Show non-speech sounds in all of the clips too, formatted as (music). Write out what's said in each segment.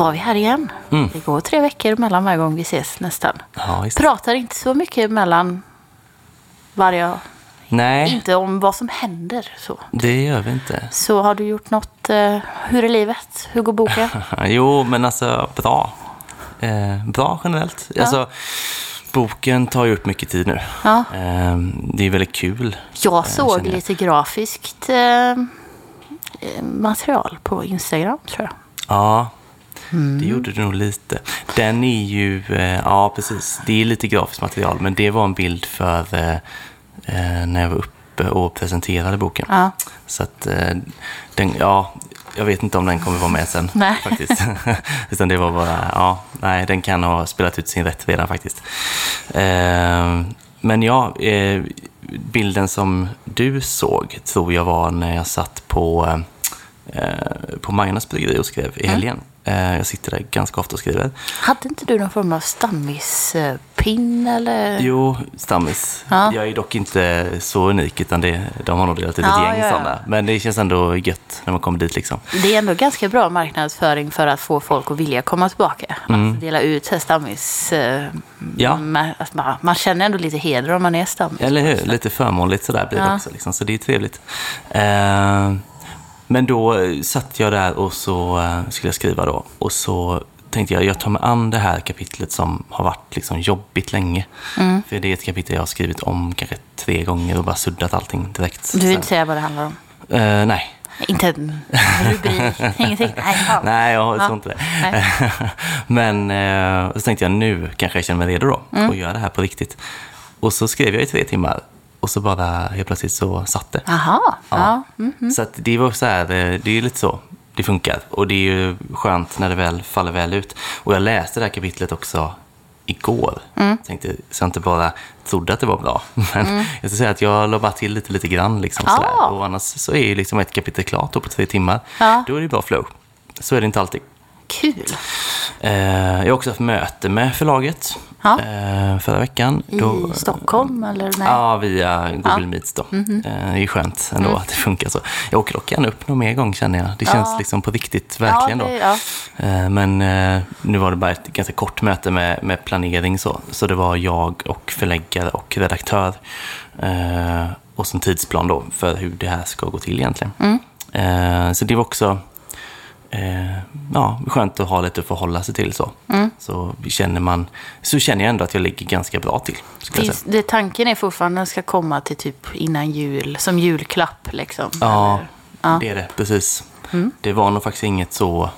var vi här igen. Mm. Det går tre veckor mellan varje gång vi ses nästan. Ja. Pratar inte så mycket mellan varje... Nej, Inte om vad som händer så. det gör vi inte. Så har du gjort något... Eh, hur är livet? Hur går boken? (laughs) Jo, men alltså bra. Eh, bra generellt. Alltså, boken tar ju upp mycket tid nu. Ja. Eh, det är väldigt kul. Jag såg känner jag. lite grafiskt eh, eh, material på Instagram tror jag. Ja, Mm. det gjorde du nog lite. Den är ju, eh, ja precis, det är lite grafiskt material, men det var en bild för eh, eh, när jag var uppe och presenterade boken. Ja. Så att den, ja, jag vet inte om den kommer vara med sen (laughs) Nej. faktiskt. (laughs) Utan det var bara, ja, nej, den kan ha spelat ut sin rätt redan faktiskt. Eh, men ja, bilden som du såg tror jag var när jag satt på, på Magnus bryggeri och skrev i helgen. Eh, jag sitter där ganska ofta och skriver. Hade inte du någon form av stammispinn eller? Jo, stammis. Ja. Jag är dock inte så unik, utan det, de har nog delat ut ett Ja, gäng ja, sådana. Men det känns ändå gött när man kommer dit liksom. Det är ändå ganska bra marknadsföring för att få folk att vilja komma tillbaka. Att dela ut stammis... Eh, Mm. Ja. med- att man, man känner ändå lite heder om man är stammis. Eller hur? Lite förmånligt sådär blir det också. Liksom. Så det är trevligt. Eh, men då eh, satt jag där och så eh, skulle jag skriva då. Och så tänkte jag, jag tar mig an det här kapitlet som har varit liksom jobbigt länge. Mm. För det är ett kapitel jag har skrivit om kanske tre gånger och bara suddat allting direkt. Du vill inte säga vad det handlar om? Eh, nej. Inte en rubrik, (laughs) ingenting? Nej, ja. Nej, jag Ja. tror inte det. (laughs) Men eh, så tänkte jag nu kanske jag känner mig redo då Mm. att göra det här på riktigt. Och så skrev jag i tre timmar och så bara helt plötsligt så satt det. Jaha, ja. Mm. Så att det var så här, eh, det är lite så det funkar. Och det är ju skönt när det väl faller väl ut. Och jag läste det här kapitlet också igår. Mm. Tänkte, så jag inte bara trodde att det var bra. (laughs) Men jag ska säga att jag la bara till lite, lite grann. Liksom, Ah. sådär. Och annars så är ju liksom ett kapitel klart på tre timmar. Ja. Då är det bra flow. Så är det inte alltid. Kul. Eh, jag har också haft möte med förlaget Ja. eh, förra veckan. I Stockholm eller? Nej. Ja, via Google Ja. Meets då. Eh, det är skönt ändå Mm. att det funkar så. Jag åker dock gärna upp någon mer gång känner jag. Det känns Ja. liksom på riktigt, verkligen då. det, Men nu var det bara ett ganska kort möte med, med planering så. Så det var jag och förläggare och redaktör. Och så en tidsplan då för hur det här ska gå till egentligen. Mm. Så det var också eh, ja, skönt att ha lite att förhålla sig till så. Mm. Så känner man, så känner jag ändå att jag ligger ganska bra till. Finns, det, tanken är fortfarande att den ska komma till typ innan jul, som julklapp liksom? Ja, Eller? Ja. det är det. Precis. Mm. Det var nog faktiskt inget så...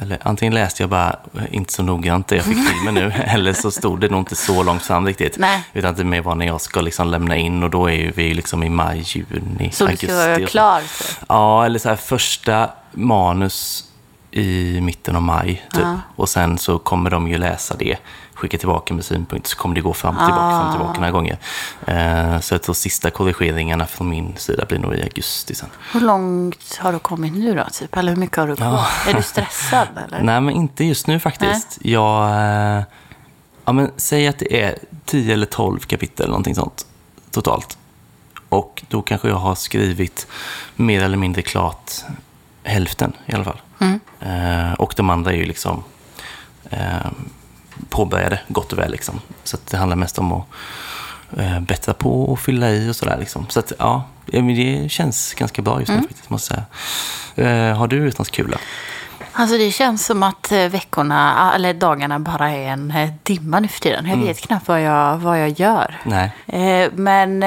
Eller antingen läste jag bara inte så noggrant det jag fick till mig nu, (laughs) eller så stod det nog inte så långt fram riktigt. Nej. Utan det mer var när jag ska liksom lämna in och då är vi liksom i maj, juni, Så du augusti. ska vara och så. klar? Så. Ja, eller så här första manus i mitten av maj typ. Ja. Och sen så kommer de ju läsa det, skicka tillbaka med synpunkter, så kommer det gå fram och tillbaka, fram och tillbaka några gånger. Eh, så jag tror sista korrigeringarna från min sida blir nog i augusti sen. Hur långt har du kommit nu då? Typ? Eller hur mycket har du kvar? Är du stressad? (laughs) Eller? Nej, men inte just nu faktiskt. Jag, eh, ja, men säg att det är 10 eller 12 kapitel, någonting sånt, totalt. Och då kanske jag har skrivit mer eller mindre klart hälften i alla fall. Mm. Eh, och de andra är ju liksom eh, påbörjade gott och väl. Liksom. Så det handlar mest om att eh, bättra på och fylla i och sådär. Liksom. Så att ja, det känns ganska bra just nu faktiskt, måste säga. Eh, har du något kul då? Alltså det känns som att eh, veckorna, eller dagarna bara är en dimma nu för tiden. Mm. Jag vet knappt vad jag, vad jag gör. Nej. Eh, Men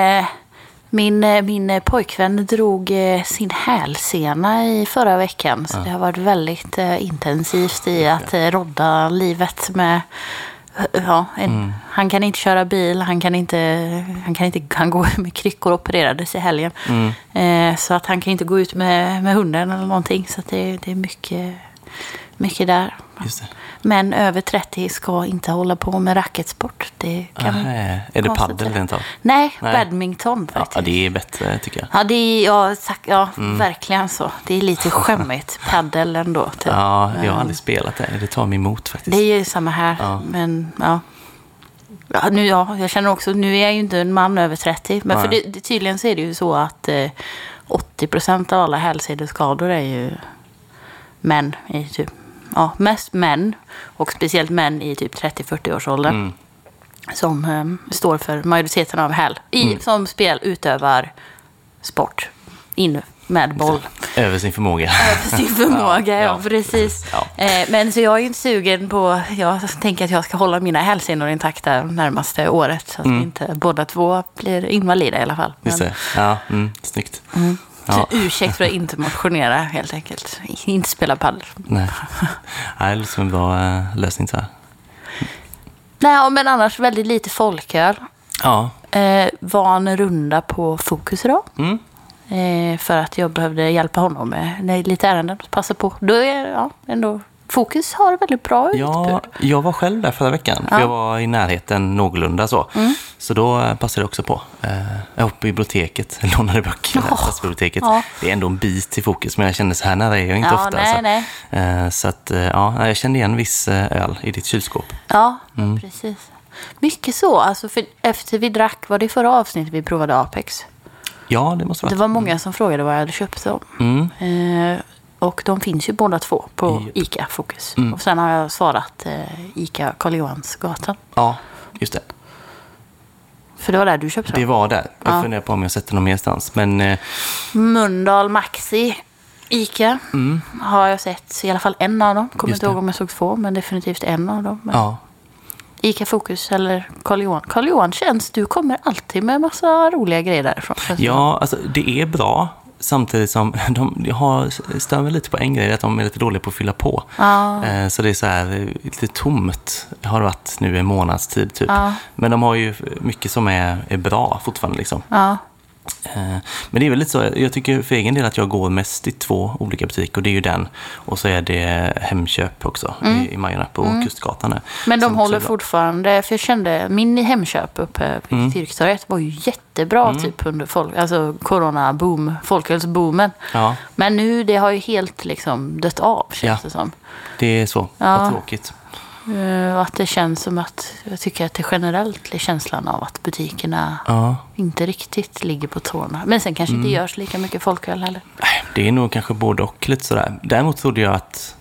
min, eh, min eh, pojkvän drog eh, sin hälsena i förra veckan. Så det har varit väldigt intensivt i att rodda livet med Ja, en, Han kan inte köra bil, han kan inte, han kan inte, han går med kryckor och opererades i helgen. Eh, så att han kan inte gå ut med, med hunden eller någonting. Så att det, det är mycket, mycket där. Men över 30 ska inte hålla på med racketsport. Det kan Aha, är det säga. rent av? Nej, Nej. badminton Ja, faktiskt. det är bättre tycker jag. Ja, det är, ja, ja verkligen så. Det är lite skämmigt. (laughs) Paddel ändå. Typ. Ja, jag har aldrig spelat det. Det tar mig emot faktiskt. Det är ju samma här. Ja. Men ja. Ja, nu, ja, jag känner också, nu är jag ju inte en man över 30. Men för det, det, tydligen så är det ju så att eh, 80 procent av alla hälsedeskador är ju män i typ ja, mest män och speciellt män i typ 30-40-årsåldern. Mm. Som eh, står för majoriteten av häl. I, Mm. Som spel utövar sport. In med boll. Över sin förmåga. (laughs) Över sin förmåga, ja, Ja, precis. ja. Eh, men så jag är ju inte sugen på... Jag tänker att jag ska hålla mina hälsenor intakta närmaste året. Så att vi inte båda två blir invalida i alla fall. Mm. Just Men- det. Ja, mm, snyggt. Så Ja. ursäkt för att inte motionera helt enkelt. Inte spela padel. Nej. Nej, det låter som en bra eh, lösning så här. Nej, men annars väldigt lite folköl. Ja. Eh, var en runda på Fokus idag. Mm. Eh, för att jag behövde hjälpa honom med lite ärenden. Passa på. Då är ja, ändå... Fokus har väldigt bra utbud. Ja, jag var själv där förra veckan. För Ja. jag var i närheten någorlunda så. Så då eh, passade jag också på. Eh, Jag var på biblioteket, (laughs) lånade böcker. Ja. Stadsbiblioteket. Ja. Det är ändå en bit till fokus, men jag kände så här nära är jag inte Ja, ofta. nej, så. nej. Eh, så att, ja, jag kände igen viss öl i ditt kylskåp. Ja, Mm. precis. Mycket så. Alltså för efter vi drack, var det i förra avsnittet vi provade Apex? Ja, det måste Det vara. var många som frågade vad jag hade köpt dem. Mm. Och de finns ju båda två på Japp. ICA Fokus. Mm. Och sen har jag svarat eh, ICA Karl Johansgatan. Ja, just det. För det var där du köpte Det var där. Jag Ja. funderar på om jag sätter någon merstans. Men eh, Mölndal Maxi ICA har jag sett i alla fall en av dem. Kommer Mm. Inte ihåg om jag såg två, men definitivt en av dem. Men ja, ICA Fokus eller Karl Johan. Karl Johan känns, du kommer alltid med massa roliga grejer därifrån. ja alltså, det är bra. Samtidigt som (laughs) de har stör mig lite på en grej, att de är lite dåliga på att fylla på. Ja. Eh, Så det är så här lite tomt, har det varit nu en månads tid typ. Ja. Men de har ju mycket som är, är bra fortfarande liksom. Ja. Eh, Men det är väl lite så, jag tycker för egen del att jag går mest i två olika butiker och det är ju den och så är det Hemköp också i, i Majorna på Kustgatan. där, Mm. Men de som håller fortfarande, för jag kände, min Hemköp uppe vid Mm. Kyrktorget var ju jättebra typ under folk, alltså corona-boom, folkölsboomen. Ja, Men nu, det har ju helt liksom dött av känns Ja. det som. det är så. Ja. Vad tråkigt. Eh, Och att det känns som att, jag tycker att det generellt är känslan av att butikerna Ja. inte riktigt ligger på tårna. Men sen kanske Mm. inte görs lika mycket folköl heller. Det är nog kanske både och lite sådär. Däremot trodde jag att,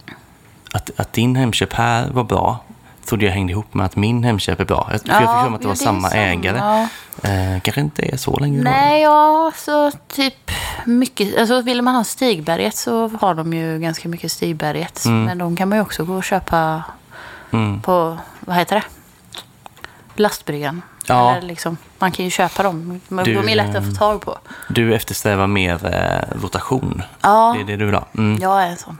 att, att din Hemköp här var bra. Trodde jag hängde ihop med att min Hemköp är bra. Jag, för jag fick för mig att det var ja, är samma ägare. Ja. Eh, kanske inte är så länge. Nej, ja, så typ mycket. Alltså vill man ha Stigberget så har de ju ganska mycket Stigberget. Men de kan man ju också gå och köpa Mm. på, vad heter det? Lastbryggan. Ja. Eller liksom, man kan ju köpa dem. Du, de är lätta att få tag på. Du eftersträvar mer eh, rotation. Ja, Det är det du vill ha. Mm. jag är en sån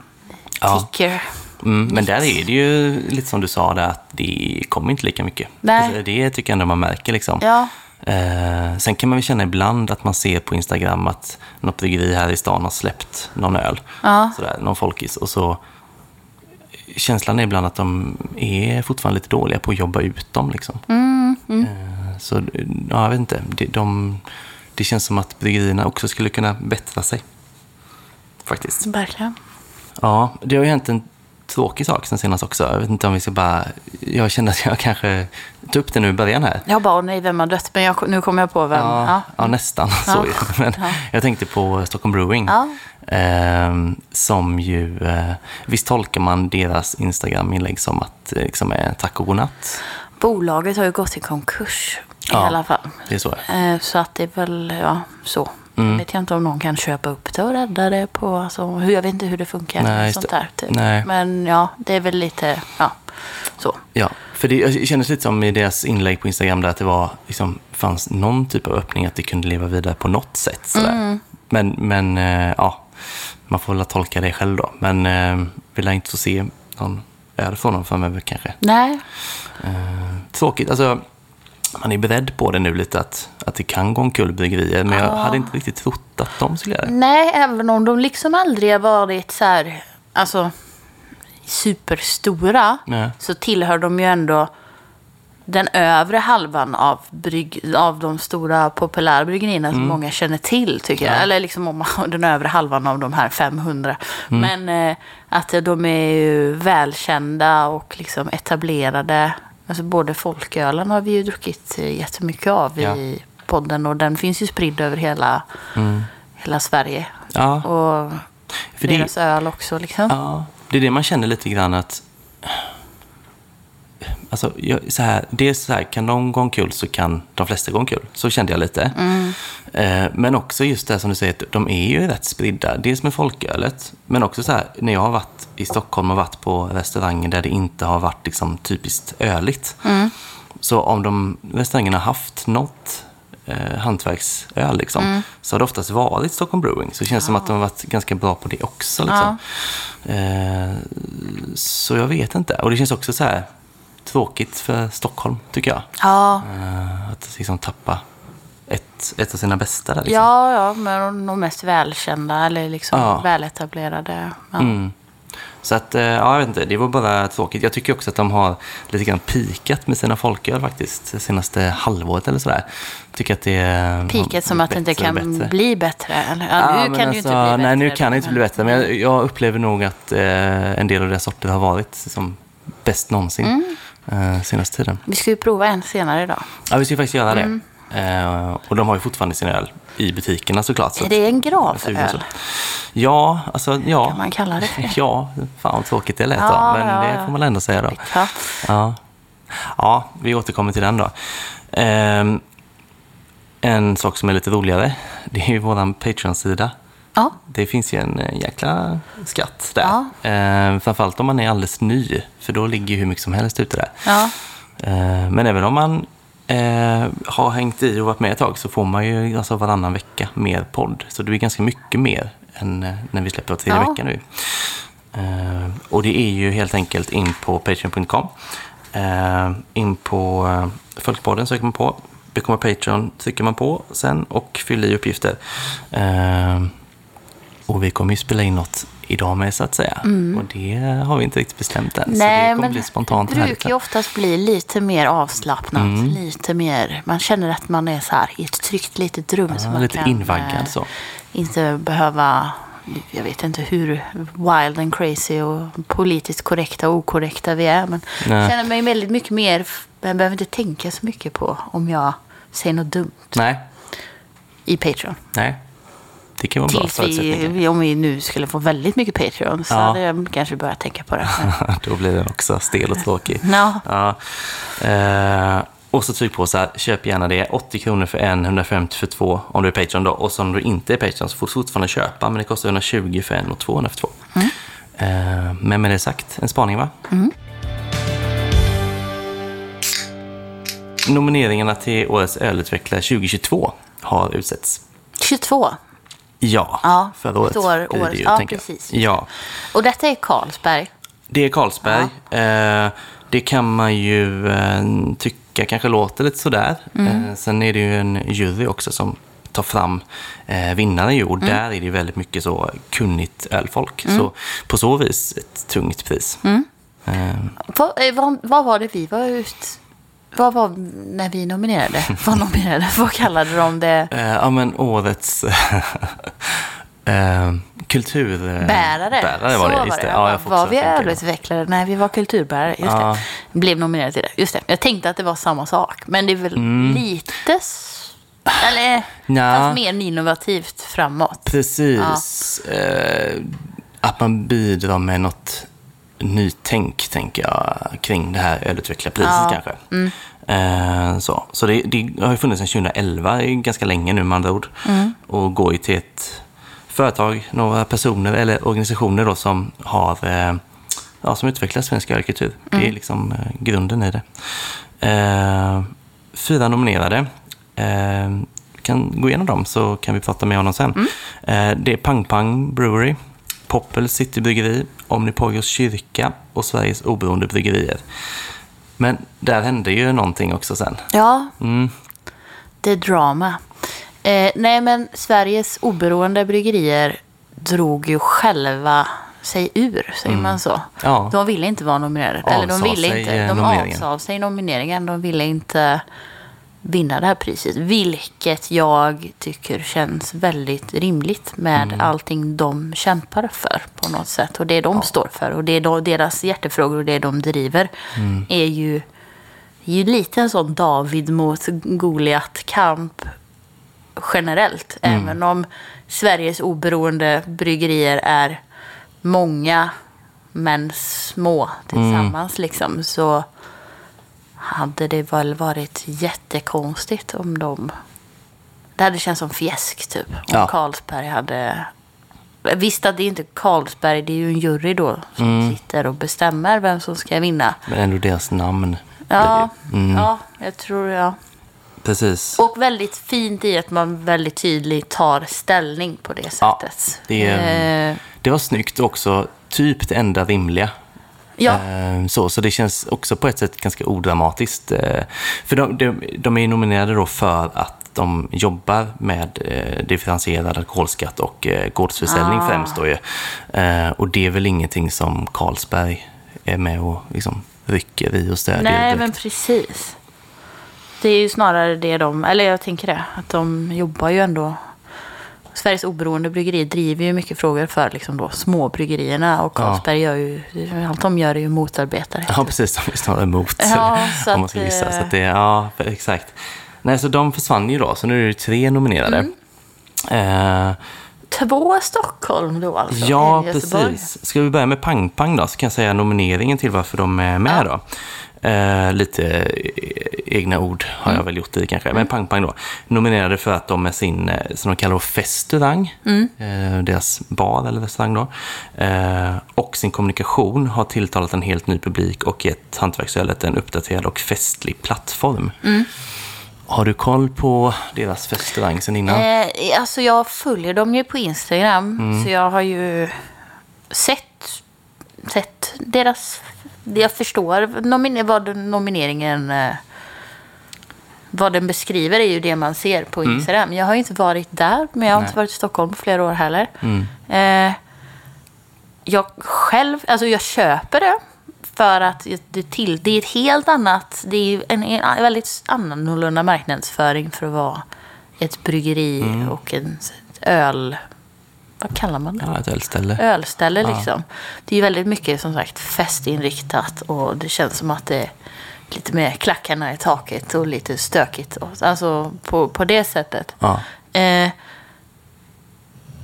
Ja. ticker. Mm, men där är det ju lite som du sa där, att det kommer inte lika mycket. Nej. Alltså, Det tycker jag ändå man märker liksom. Ja, Eh, sen kan man väl känna ibland att man ser på Instagram att något bryggeri här i stan har släppt någon öl. Ja. Sådär, någon folkis. Och så känslan är ibland att de är fortfarande lite dåliga på att jobba ut dem. Liksom. Mm, Eh, så ja, jag vet inte. De, de, det känns som att bryggerierna också skulle kunna bättra sig. Faktiskt. verkligen. Ja, det har ju hänt en tråkig sak sen senast också. Jag vet inte om vi ska bara... Jag kände att jag kanske tog upp det nu i början här. Jag bara, nej, vem har dött? Men jag, nu kommer jag på vem. Ja, Ja. ja. nästan (laughs) så Ja. ju. Men Ja. jag tänkte på Stockholm Brewing. Ehm, som ju... Eh, visst tolkar man deras Instagram-inlägg som att det liksom är tack och godnatt? Bolaget har ju gått i konkurs i alla fall. Det är så. Eh, Så att det är väl, ja, så. Mm. Jag vet inte om någon kan köpa upp det och rädda det på, alltså, hur, jag vet inte hur det funkar. Nej, sånt där, typ. Nej. Men ja, det är väl lite, ja, så. Ja, för det kändes lite som i deras inlägg på Instagram där att det var, liksom, fanns någon typ av öppning att det kunde leva vidare på något sätt. Sådär. Mm. Men, men eh, ja, man får väl tolka det själv då. Men eh, vill jag inte få se någon öl från dem framöver kanske. Nej, Eh, tråkigt, alltså man är beredd på det nu lite att, att det kan gå omkull bryggerier. Men jag Ja. hade inte riktigt trott att de skulle göra det. nej, även om de liksom aldrig har varit så här, alltså superstora, Nej. så tillhör de ju ändå den övre halvan av, brygg, av de stora populärbryggerierna som många känner till, tycker jag. Mm. Ja. Eller liksom om (laughs) den övre halvan av de här 500. Mm. Men eh, att de är ju välkända och liksom etablerade. Alltså både folkölen har vi ju druckit eh, jättemycket av Ja. i podden och den finns ju spridd över hela, Mm. hela Sverige. Ja, Och för det, deras öl också liksom. Ja, det är det man känner lite grann att... Alltså, jag, så här, dels så här, kan de gå omkull så kan de flesta gå omkull. Så kände jag lite. Eh, men också just det som du säger, att de är ju rätt spridda. Dels med folkölet, men också så här, när jag har varit i Stockholm och varit på restauranger där det inte har varit liksom, typiskt öligt. Så om de restaurangerna har haft något eh, hantverksöl liksom, så har det oftast varit Stockholm Brewing. Så det känns som att de har varit ganska bra på det också. Liksom. Eh, så jag vet inte. Och det känns också så här tråkigt för Stockholm, tycker jag. Ja, Eh, att liksom tappa ett, ett av sina bästa där. Liksom. ja, ja, men de mest välkända eller liksom Ja. väletablerade. Ja. Mm. Så att, eh, ja, jag vet inte, det var bara tråkigt. Jag tycker också att de har lite grann pikat med sina folköl faktiskt, det senaste halvåret eller sådär. Tycker att det har Piket som att det inte kan bättre. bli bättre. Eller? Ja, nu men kan det ju inte alltså, bli bättre. Nej, nu kan det inte bli bättre. Men jag, jag upplever nog att eh, en del av deras sorter har varit som bäst någonsin Mm. Eh, senaste tiden. Vi ska ju prova en senare idag. Ja, vi ska faktiskt göra det. Mm. Eh, och de har ju fortfarande sin öl i butikerna såklart. så Är det en gravöl? Ja, alltså ja. Kan man kalla det för det? (laughs) Ja, fan vad tråkigt det lät Ja, då. Men ja, det får man ändå säga då. Ja. Ja. ja, vi återkommer till den då. Ehm, en sak som är lite roligare, det är ju våran Patreon-sida. Ja. Det finns ju en eh, jäkla skatt där. Ja. Ehm, framförallt om man är alldeles ny, för då ligger ju hur mycket som helst ute där. ja. Ehm, men även om man eh, har hängt i och varit med ett tag så får man ju alltså varannan vecka mer podd. Så det är ganska mycket mer än eh, när vi släpper tredje Ja. vecka nu. Och det är ju helt enkelt in på patreon.com. In på Folkpodden söker man på. Bekomma Patreon trycker man på sen och fyller i uppgifter. Och vi kommer ju spela in något idag med så att säga. Och det har vi inte riktigt bestämt än. så det Mm. Nej, kommer bli spontant det brukar ju oftast bli lite mer avslappnat. Mm. Lite mer, man känner att man är så här i ett tryggt litet rum. så Ja, man lite kan, invaggad eh, så. Inte behöva, jag vet inte hur wild and crazy och politiskt korrekta och okorrekta vi är. Men Nej. jag känner mig väldigt mycket mer, jag behöver inte tänka så mycket på om jag säger något dumt Nej, i Patreon. nej. Det kan vara bra Tills förutsättning. vi, om vi nu skulle få väldigt mycket Patreon så Ja. hade jag kanske börjat tänka på det. (laughs) Då blir den också stel och tråkig. (laughs) ja. Ja. Eh, och så tryck på så här, köp gärna det. 80 kronor för en, 150 för två om du är Patreon då. Och så om du inte är Patreon så får du fortfarande köpa, men det kostar 120 för en och 200 för två. Eh, men med det sagt, en spaning va? Nomineringarna till Årets ölutvecklare 2022 har utsetts. 22. Ja, Ja, förra året år- blir det ju, ja, jag. precis. Ja, Och detta är Carlsberg. det är Carlsberg. Eh, det kan man ju eh, tycka kanske låter lite sådär. Eh, sen är det ju en jury också som tar fram eh, vinnare ju. Och där är det väldigt mycket så kunnigt ölfolk. Så på så vis ett tungt pris. Eh, Vad, eh, vad, vad var det vi var ut... Vad var när vi nominerade? Vad nominerade? Vad kallade de det? eh, ja men årets (laughs) eh, kulturbärare Bärare. bärare Så var det. Just det. Ja, var vi ölutvecklare? Nej, vi var kulturbärare. Just Ja. det. Blev nominerade till det. Just det. Jag tänkte att det var samma sak. Men det är väl lite... s- Eller Mm. Nja. fast mer innovativt framåt. Precis. Eh, att man bidrar med något nytänk, tänker jag, kring det här ölutvecklarpriset Ja. kanske. Eh, så så det, det har ju funnits sedan 2011, det är ganska länge nu med andra ord. Och går ju till ett företag, några personer eller organisationer då som har eh, ja, som utvecklar svensk ölkultur. Det är liksom eh, grunden i det. Eh, fyra nominerade. Eh, vi kan gå igenom dem så kan vi prata med honom sen. Eh, det är Pang Pang Brewery, Poppel City Bryggeri, Omnipolgos kyrka och Sveriges oberoende bryggerier. Men där hände ju någonting också sen. Ja, Mm. det är drama. Eh, nej, men Sveriges oberoende bryggerier drog ju själva sig ur, säger man så. Mm. Ja. De ville inte vara nominerade. Eller de Avsade ville inte. eh, De avsade sig nomineringen. De ville inte vinna det här priset. Vilket jag tycker känns väldigt rimligt med Mm. allting de kämpar för på något sätt. Och det de står för och det är deras hjärtefrågor och det de driver Mm. är ju, ju lite en sån David mot Goliat-kamp generellt. Mm. Även om Sveriges oberoende bryggerier är många men små tillsammans liksom, så hade det väl varit jättekonstigt om de... Det hade känts som fjäsk typ. Om Ja. Carlsberg hade... Visst att det är inte Carlsberg, det är ju en jury då som sitter och bestämmer vem som ska vinna. Men ändå deras namn. Ja, Mm. ja jag tror ja. Precis. Och väldigt fint i att man väldigt tydligt tar ställning på det Ja, sättet. det är- Eh, Det var snyggt också. Typ det enda rimliga. Ja. Eh, Så, så det känns också på ett sätt ganska odramatiskt. eh, För de, de, de är nominerade då för att de jobbar med eh, differentierad alkoholskatt och eh, gårdsförsäljning Ah. främst. Då ju. Eh, och det är väl ingenting som Carlsberg är med och liksom rycker i och stödjer. Nej, direkt. men precis. Det är ju snarare det de, eller jag tänker det, att de jobbar ju ändå. Sveriges oberoende bryggeri driver ju mycket frågor för liksom då småbryggerierna och Carlsberg gör ju, allt de gör är ju motarbetare. Ja, precis. De är snarare emot. Ja, så om man att, ska gissa. eh, Så att det, ja, exakt. Nej, så de försvann ju då, så nu är det tre nominerade. Mm. Eh, Två Stockholm då alltså? Ja, precis. Ska vi börja med Pang Pang då, så kan jag säga nomineringen till varför de är med då. Eh, lite eh, egna ord har Mm. jag väl gjort i kanske. Men Pang Pang då. Nominerade för att de med sin, eh, som de kallar festurang, Mm. eh, deras bar eller restaurang då, eh, och sin kommunikation har tilltalat en helt ny publik och gett hantverksölet en uppdaterad och festlig plattform. Mm. Har du koll på deras festurang sen innan? Eh, alltså jag följer dem ju på Instagram. Mm. Så jag har ju sett, sett deras... Jag förstår nomin- vad nomineringen... Eh, vad den beskriver är ju det man ser på Instagram. Jag har inte varit där, men jag har Mm. Nej. inte varit i Stockholm på flera år heller. Mm. Eh, jag själv, alltså jag köper det. För att det, till, det är ett helt annat, det är en, en väldigt annorlunda marknadsföring för att vara ett bryggeri Mm. och en öl... Vad kallar man det? Ja, ett ölställe. Ölställe liksom. Det är ju väldigt mycket som sagt festinriktat och det känns som att det är lite mer klackarna i taket och lite stökigt. Alltså på, på det sättet. Ja. Eh,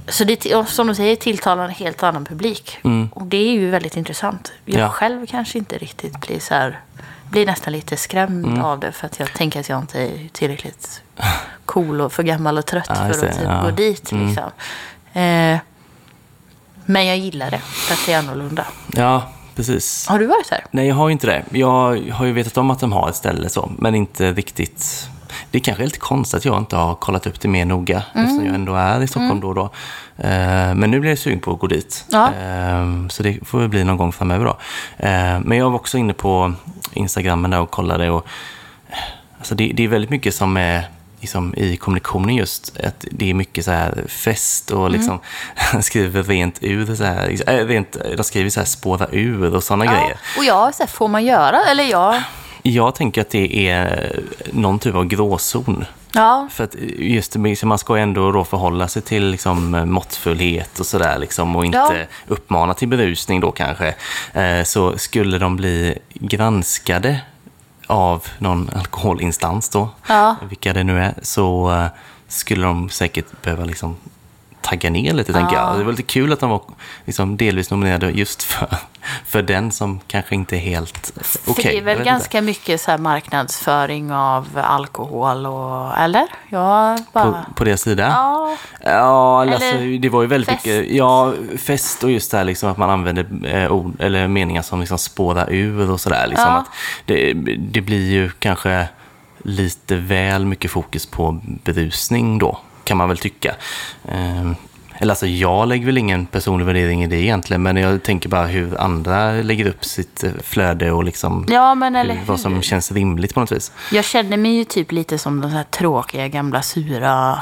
så det, som du säger, tilltalar en helt annan publik. Mm. Och det är ju väldigt intressant. Jag Ja. själv kanske inte riktigt blir så här, blir nästan lite skrämd Mm. av det. För att jag tänker att jag inte är tillräckligt cool och för gammal och trött Ja, för att typ Ja. gå dit. Mm. Eh, men jag gillar det, för att det är annorlunda. ja, precis. Har du varit här? Nej, jag har ju inte det. Jag har ju vetat om att de har ett ställe så, men inte riktigt. Det är kanske är lite konstigt att jag inte har kollat upp det mer noga, eftersom jag ändå är i Stockholm då och då. Eh, Men nu blir jag sugen på att gå dit. Ja. Eh, Så det får väl bli någon gång framöver då. Eh, Men jag var också inne på Instagrammen där och kollade och Alltså det, det är väldigt mycket som är liksom, i kommunikationen just. Att det är mycket så här fest och liksom (laughs) skriver rent ur. Så här, äh, rent, de skriver så här spåra ur och sådana grejer. Och jag, så här, får man göra? Eller jag? Jag tänker att det är någon typ av gråzon. Ja, För att just så man ska ju ändå då förhålla sig till liksom måttfullhet och sådär liksom och inte Ja. uppmana till berusning då kanske. Eh, Så skulle de bli granskade av någon alkoholinstans då, Ja. vilka det nu är, så eh, skulle de säkert behöva liksom tagga ner lite, tänker Ja. jag. Det var lite kul att de var liksom delvis nominerade just för, för den som kanske inte är helt okej. för det är väl ganska mycket så marknadsföring av alkohol och... Eller? Jag bara... På, på deras sida? Ja, Ja, alltså, Eller det var ju väldigt fest. mycket ja, fest och just det här liksom att man använder eh, ord, eller meningar som liksom spårar ur och sådär. Liksom, Ja. det, det blir ju kanske lite väl mycket fokus på berusning då, kan man väl tycka. Eh, eller alltså jag lägger väl ingen personlig värdering i det egentligen, men jag tänker bara hur andra lägger upp sitt eh, flöde och liksom ja hur, vad som känns rimligt på något vis. Jag känner mig ju typ lite som den här tråkiga gamla sura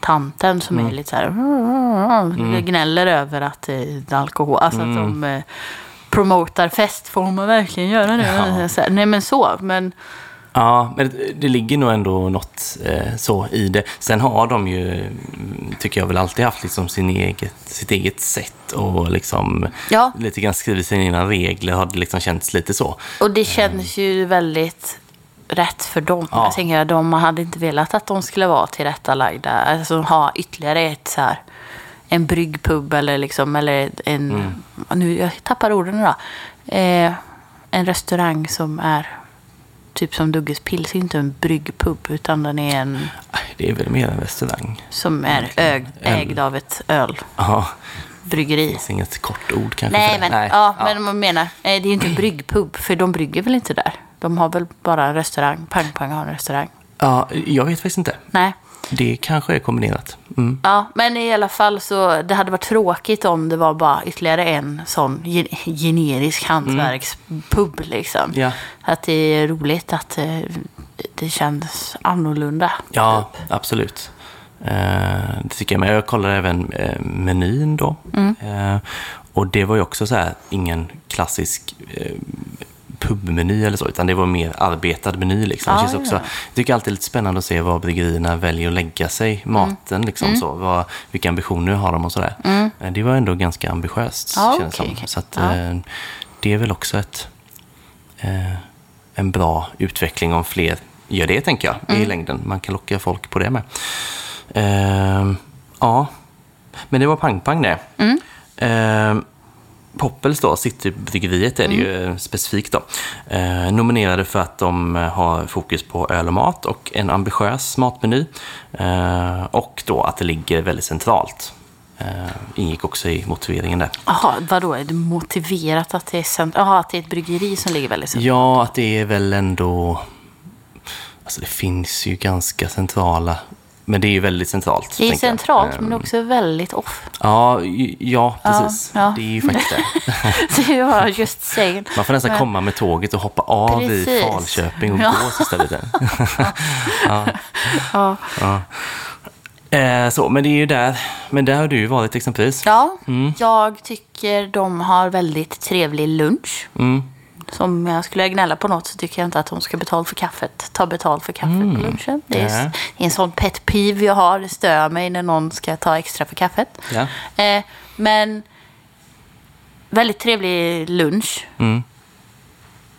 tanten som Mm. är lite så här... Gnäller över att det är alkohol. Alltså att de eh, promotar fest. Får man verkligen göra det? Ja. Nej men så. Men Ja, men det, ligger nog ändå något eh, så i det. Sen har de ju, tycker jag väl alltid haft liksom sin eget, sitt eget sätt och liksom ja, lite grann skrivit sina regler har det liksom känts lite så. och det känns ju väldigt rätt för dem. Ja. Jag tänker att de hade inte velat att de skulle vara tillrättalagda. Alltså ha ytterligare ett så här en bryggpub eller, liksom, eller en... Mm. Nu, jag tappar orden idag. Eh, en restaurang som är typ som Dugges Pils. Inte en bryggpub utan den är en Nej, Det är väl mer en restaurang. som är äg, ägd av ett ölbryggeri. Ja, det finns inget kort ord kanske Nej, men, ja, men man menar, det är ju inte en bryggpub för de brygger väl inte där. De har väl bara en restaurang. Pang Pang har en restaurang. Ja, jag vet faktiskt inte. Nej. Det kanske är kombinerat. Mm. Ja, men i alla fall så det hade varit tråkigt om det var bara ytterligare en sån gen- generisk hantverkspub liksom. Ja. Att det är roligt att eh, det känns annorlunda. Ja, absolut. Eh, det tycker jag. Men jag kollade även eh, menyn då. Mm. Och det var ju också så här, ingen klassisk pubmeny eller så, utan det var mer arbetad meny. Liksom. Ah, det också, ja. jag tycker alltid det är lite spännande att se var bryggerierna väljer att lägga sig, maten, liksom, Så, vad, vilka ambitioner har de och sådär. Eh, Det var ändå ganska ambitiöst, Ja, känns det okej, som. Så att, Ja. eh, det är väl också ett, eh, en bra utveckling om fler gör det, tänker jag, Mm. i längden. Man kan locka folk på det med. Ehm, ja, men det var pang-pang det. Poppels då, Citybryggeriet är det Mm. ju specifikt då. Eh, nominerade för att de eh, har fokus på öl och mat och en ambitiös matmeny. Eh, och då att det ligger väldigt centralt. Eh, ingick också i motiveringen där. Jaha, vadå? Är det motiverat att det är, cent- Jaha, att det är ett bryggeri som ligger väldigt centralt? Ja, att det är väl ändå... Alltså det finns ju ganska centrala... Men det är ju väldigt centralt. Det är jag. centralt, Eh, men också väldigt off. Ja, ja precis. ja. Det är ju faktiskt det. (laughs) Det var just saying. Man får nästan Men- komma med tåget och hoppa av i Precis. Falköping och Ja. gå sista (laughs) biten. Ja. Eh, så, men det är ju där. Men där har du ju varit exempelvis. Ja, jag tycker de har väldigt trevlig lunch. Mm. Som jag skulle gnälla på något så tycker jag inte att de ska betala för kaffet. Ta betalt för kaffet på lunchen. Det är, är en sån pet peeve jag har. Det stör mig när någon ska ta extra för kaffet. Ja. Eh, men väldigt trevlig lunch. Mm.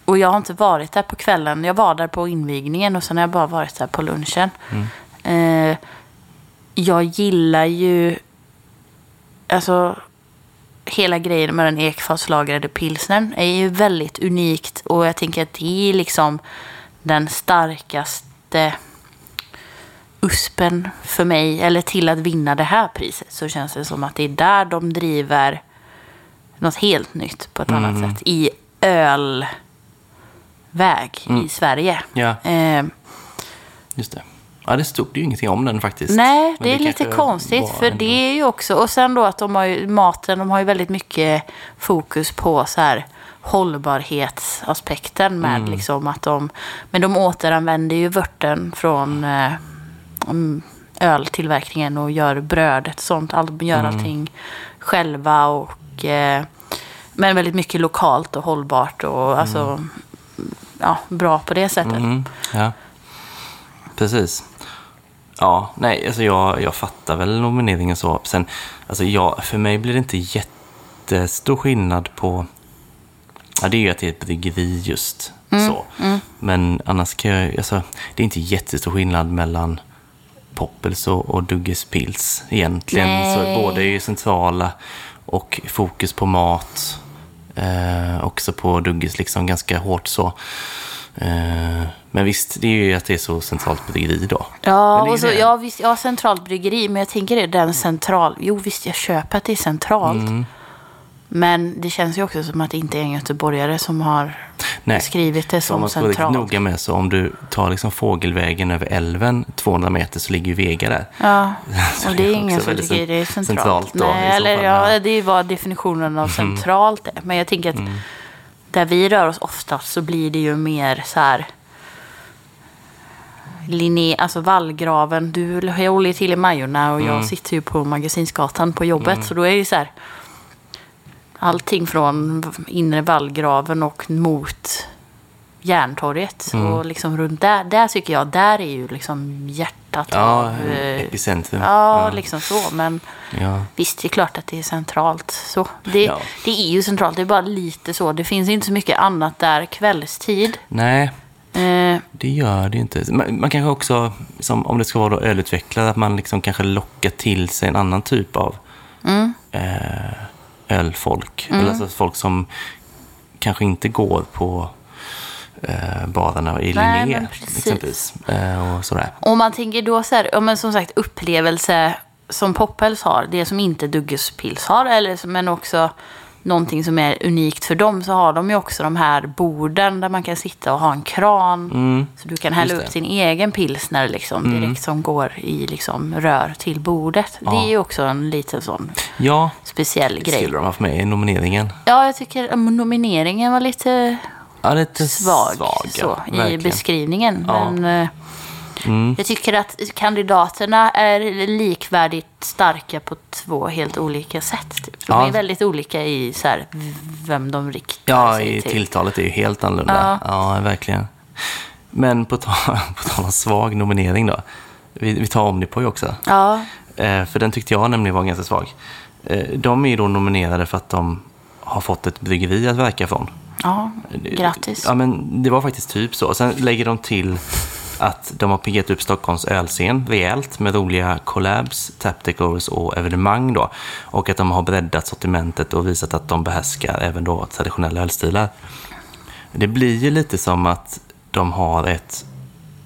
Och jag har inte varit där på kvällen. Jag var där på invigningen och sen har jag bara varit där på lunchen. Eh, jag gillar ju alltså hela grejen med den ekfatslagrade pilsnern är ju väldigt unikt och jag tänker att det är liksom den starkaste uspen för mig, eller till att vinna det här priset, så känns det som att det är där de driver något helt nytt på ett annat sätt. I ölväg i Sverige. Ja. Eh, Just det. Ja, det stod ju ingenting om den faktiskt. Nej, Men det är lite konstigt. För ändå- det är ju också... Och sen då att de har ju maten, de har ju väldigt mycket fokus på så här hållbarhetsaspekten med Mm. liksom att de... Men de återanvänder ju vörten från eh, mm, öltillverkningen och gör brödet och sånt. All, gör Mm. allting själva och... Eh, men väldigt mycket lokalt och hållbart och alltså... Ja, bra på det sättet. Mm, ja. Precis. Ja, nej, alltså jag, jag fattar väl nomineringen så. Sen, alltså jag, för mig blir det inte jättestor skillnad på... Ja, det är ju att det är ett bryggeri just så. Men annars kan jag... Alltså, det är inte jättestor skillnad mellan Poppels och, och Dugges Pils egentligen. Så Nej. båda är ju centrala och fokus på mat. Eh, också på Dugges liksom ganska hårt så. Eh, men visst, det är ju att det är så centralt bryggeri då. Ja, är och så, ja, visst, ja, centralt bryggeri, men jag tänker det är den central... Jo, visst, jag köper att det är centralt. Mm. Men det känns ju också som att det inte är en göteborgare som har Nej. skrivit det Om som man ska vara centralt. noga med så om du tar liksom fågelvägen över älven 200 meter så ligger ju Vega där. Ja, (laughs) Så och det är också ingen som tycker det är centralt. centralt då, Nej, eller ja. Mm. det är ju vad definitionen av centralt är. Men jag tänker att där vi rör oss oftast så blir det ju mer så här linje, alltså vallgraven. Du håller ju till i Majorna och Mm. jag sitter ju på Magasinsgatan på jobbet. Så då är det ju så här allting från inre vallgraven och mot Järntorget. Mm. Och liksom runt där, där tycker jag, där är ju liksom hjärtat Ja, av... eh, epicentrum. Ja, liksom så. Men Ja. visst, det är klart att det är centralt. Så. Det, Ja. det är ju centralt, det är bara lite så. Det finns inte så mycket annat där kvällstid. Nej, Eh, det gör det ju inte. Man, man kanske också, som, om det ska vara då ölutvecklare, att man liksom kanske lockar till sig en annan typ av eh, ölfolk. Mm. Eller alltså folk som kanske inte går på eh, barerna i Nej, Linné exempelvis. Eh, och sådär. Om man tänker då så här, ja, men som sagt upplevelse som Poppels har, det som inte Dugges Pils har, eller, men också någonting som är unikt för dem, så har de ju också de här borden där man kan sitta och ha en kran. Så du kan hälla Mm. upp det. Mm. din egen pilsner liksom, direkt som går i liksom, rör till bordet. Det är ju också en liten sån Ja, speciell det grej. skulle de ha för mig i nomineringen. Ja, jag tycker nomineringen var lite Ja, lite svag, svag så, ja, i verkligen. beskrivningen. Ja. Mm. Men eh, jag tycker att kandidaterna är likvärdigt starka på två helt olika sätt. Typ. De Ja. är väldigt olika i så här, vem de riktar Ja, sig till. tilltalet är ju helt annorlunda. Ja, verkligen. Men på tal, (laughs) på tal om svag nominering då. Vi, vi tar Omnipoy också. Ja, Eh, för den tyckte jag nämligen var ganska svag. Eh, de är ju då nominerade för att de har fått ett bryggeri att verka från. Ja, grattis. Ja, men det var faktiskt typ så. Sen lägger de till att de har piggat upp Stockholms ölscen rejält med roliga collabs, tapticals och evenemang då. Och att de har breddat sortimentet och visat att de behärskar även då traditionella ölstilar. Det blir ju lite som att de har ett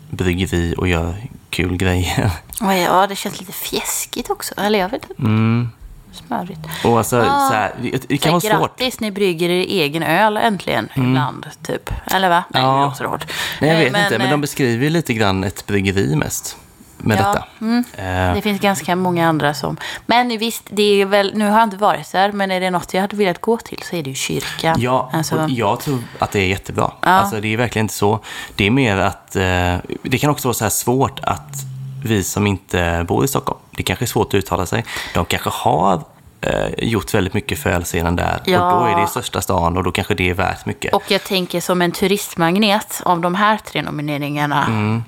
bryggeri och gör kul grejer. Ja, det känns lite fjäskigt också. Eller jag vet inte. Mm. Smörigt. Och alltså, Ah. så här, det, det kan vara svårt. Grattis, ni brygger er egen öl äntligen ibland, typ. Eller va? Nej, Ja. det är också hårt. Nej, jag Eh, vet inte, men eh, de beskriver ju lite grann ett bryggeri mest med Ja, detta. mm. Eh, Det finns ganska många andra som... Men visst, det är väl, nu har jag inte varit där, men är det något jag hade velat gå till så är det ju kyrkan. Ja, Alltså, jag tror att det är jättebra. Ja. Alltså, det är verkligen inte så. Det är mer att eh, det kan också vara så här svårt att vi som inte bor i Stockholm, det kanske är svårt att uttala sig, de kanske har eh, gjort väldigt mycket för ölscenen där. Ja. Och då är det största stan och då kanske det är värt mycket. och jag tänker som en turistmagnet av de här tre nomineringarna Mm.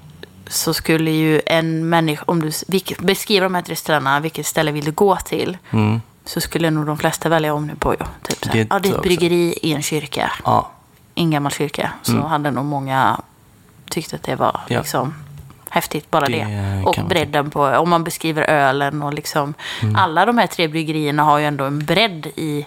så skulle ju en människa, om du vilk, beskriver de här tre ställena, vilket ställe vill du gå till? Så skulle nog de flesta välja Omnipojo. Typ så här. Mm. Det ja, det är ett bryggeri i en kyrka. Ja, en gammal kyrka så Mm. hade nog många tyckt att det var Ja. liksom häftigt bara Det det. Och bredden på, om man beskriver ölen och liksom Mm. alla de här tre bryggerierna har ju ändå en bredd i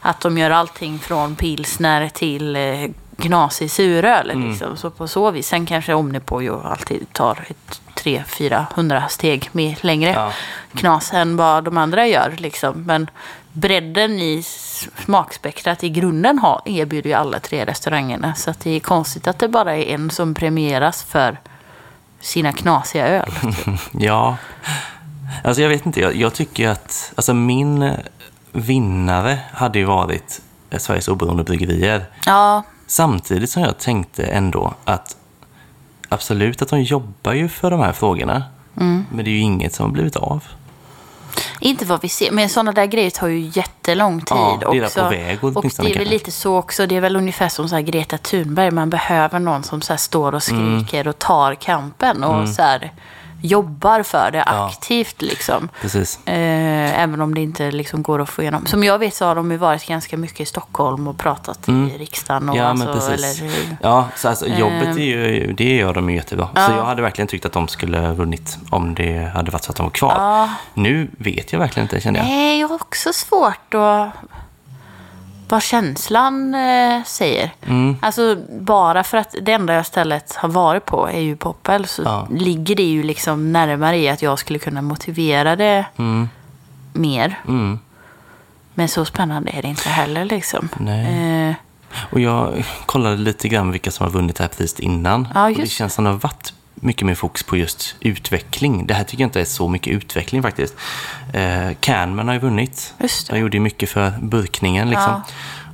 att de gör allting från pilsner till eh, knasig suröl. Mm. Liksom. Så på så vis. Sen kanske Omnipojo alltid tar ett 300-400 steg mer längre Ja. knas än vad de andra gör. Liksom. Men bredden i smakspektrat i grunden har, erbjuder ju alla tre restaurangerna. Så det är konstigt att det bara är en som premieras för sina knasiga öl. (laughs) ja. Alltså jag vet inte, jag, jag tycker att alltså min vinnare hade ju varit Sveriges oberoende bryggerier. Ja, Samtidigt som jag tänkte ändå att absolut att de jobbar ju för de här frågorna. Mm. Men det är ju inget som har blivit av. inte vad vi ser. Men sådana där grejer tar ju jättelång tid Ja, det är där också. på väg och det är väl lite så också. Det är väl ungefär som så här Greta Thunberg. Man behöver någon som så står och skriker och tar kampen och så här jobbar för det Ja. aktivt liksom. Precis. Eh, även om det inte liksom går att få igenom. Som jag vet så har de ju varit ganska mycket i Stockholm och pratat i riksdagen. Och Mm. Ja, men alltså, precis. Eller? Ja, så alltså, jobbet är ju, det gör de ju jättebra. Så jag hade verkligen tyckt att de skulle vunnit om det hade varit så att de var kvar. Ja. Nu vet jag verkligen inte, känner jag. Nej, jag har också svårt att... Vad känslan eh, säger. Mm. Alltså bara för att det enda jag stället har varit på är ju Poppel så Ja. ligger det ju liksom närmare i att jag skulle kunna motivera det mer. Mm. Men så spännande är det inte heller liksom. Eh, Och jag kollade lite grann vilka som har vunnit det här priset innan. Ja, och det känns som det har varit mycket mer fokus på just utveckling. Det här tycker jag inte är så mycket utveckling faktiskt. Eh, Canman har ju vunnit. Just det. De gjorde ju mycket för burkningen liksom. Ja.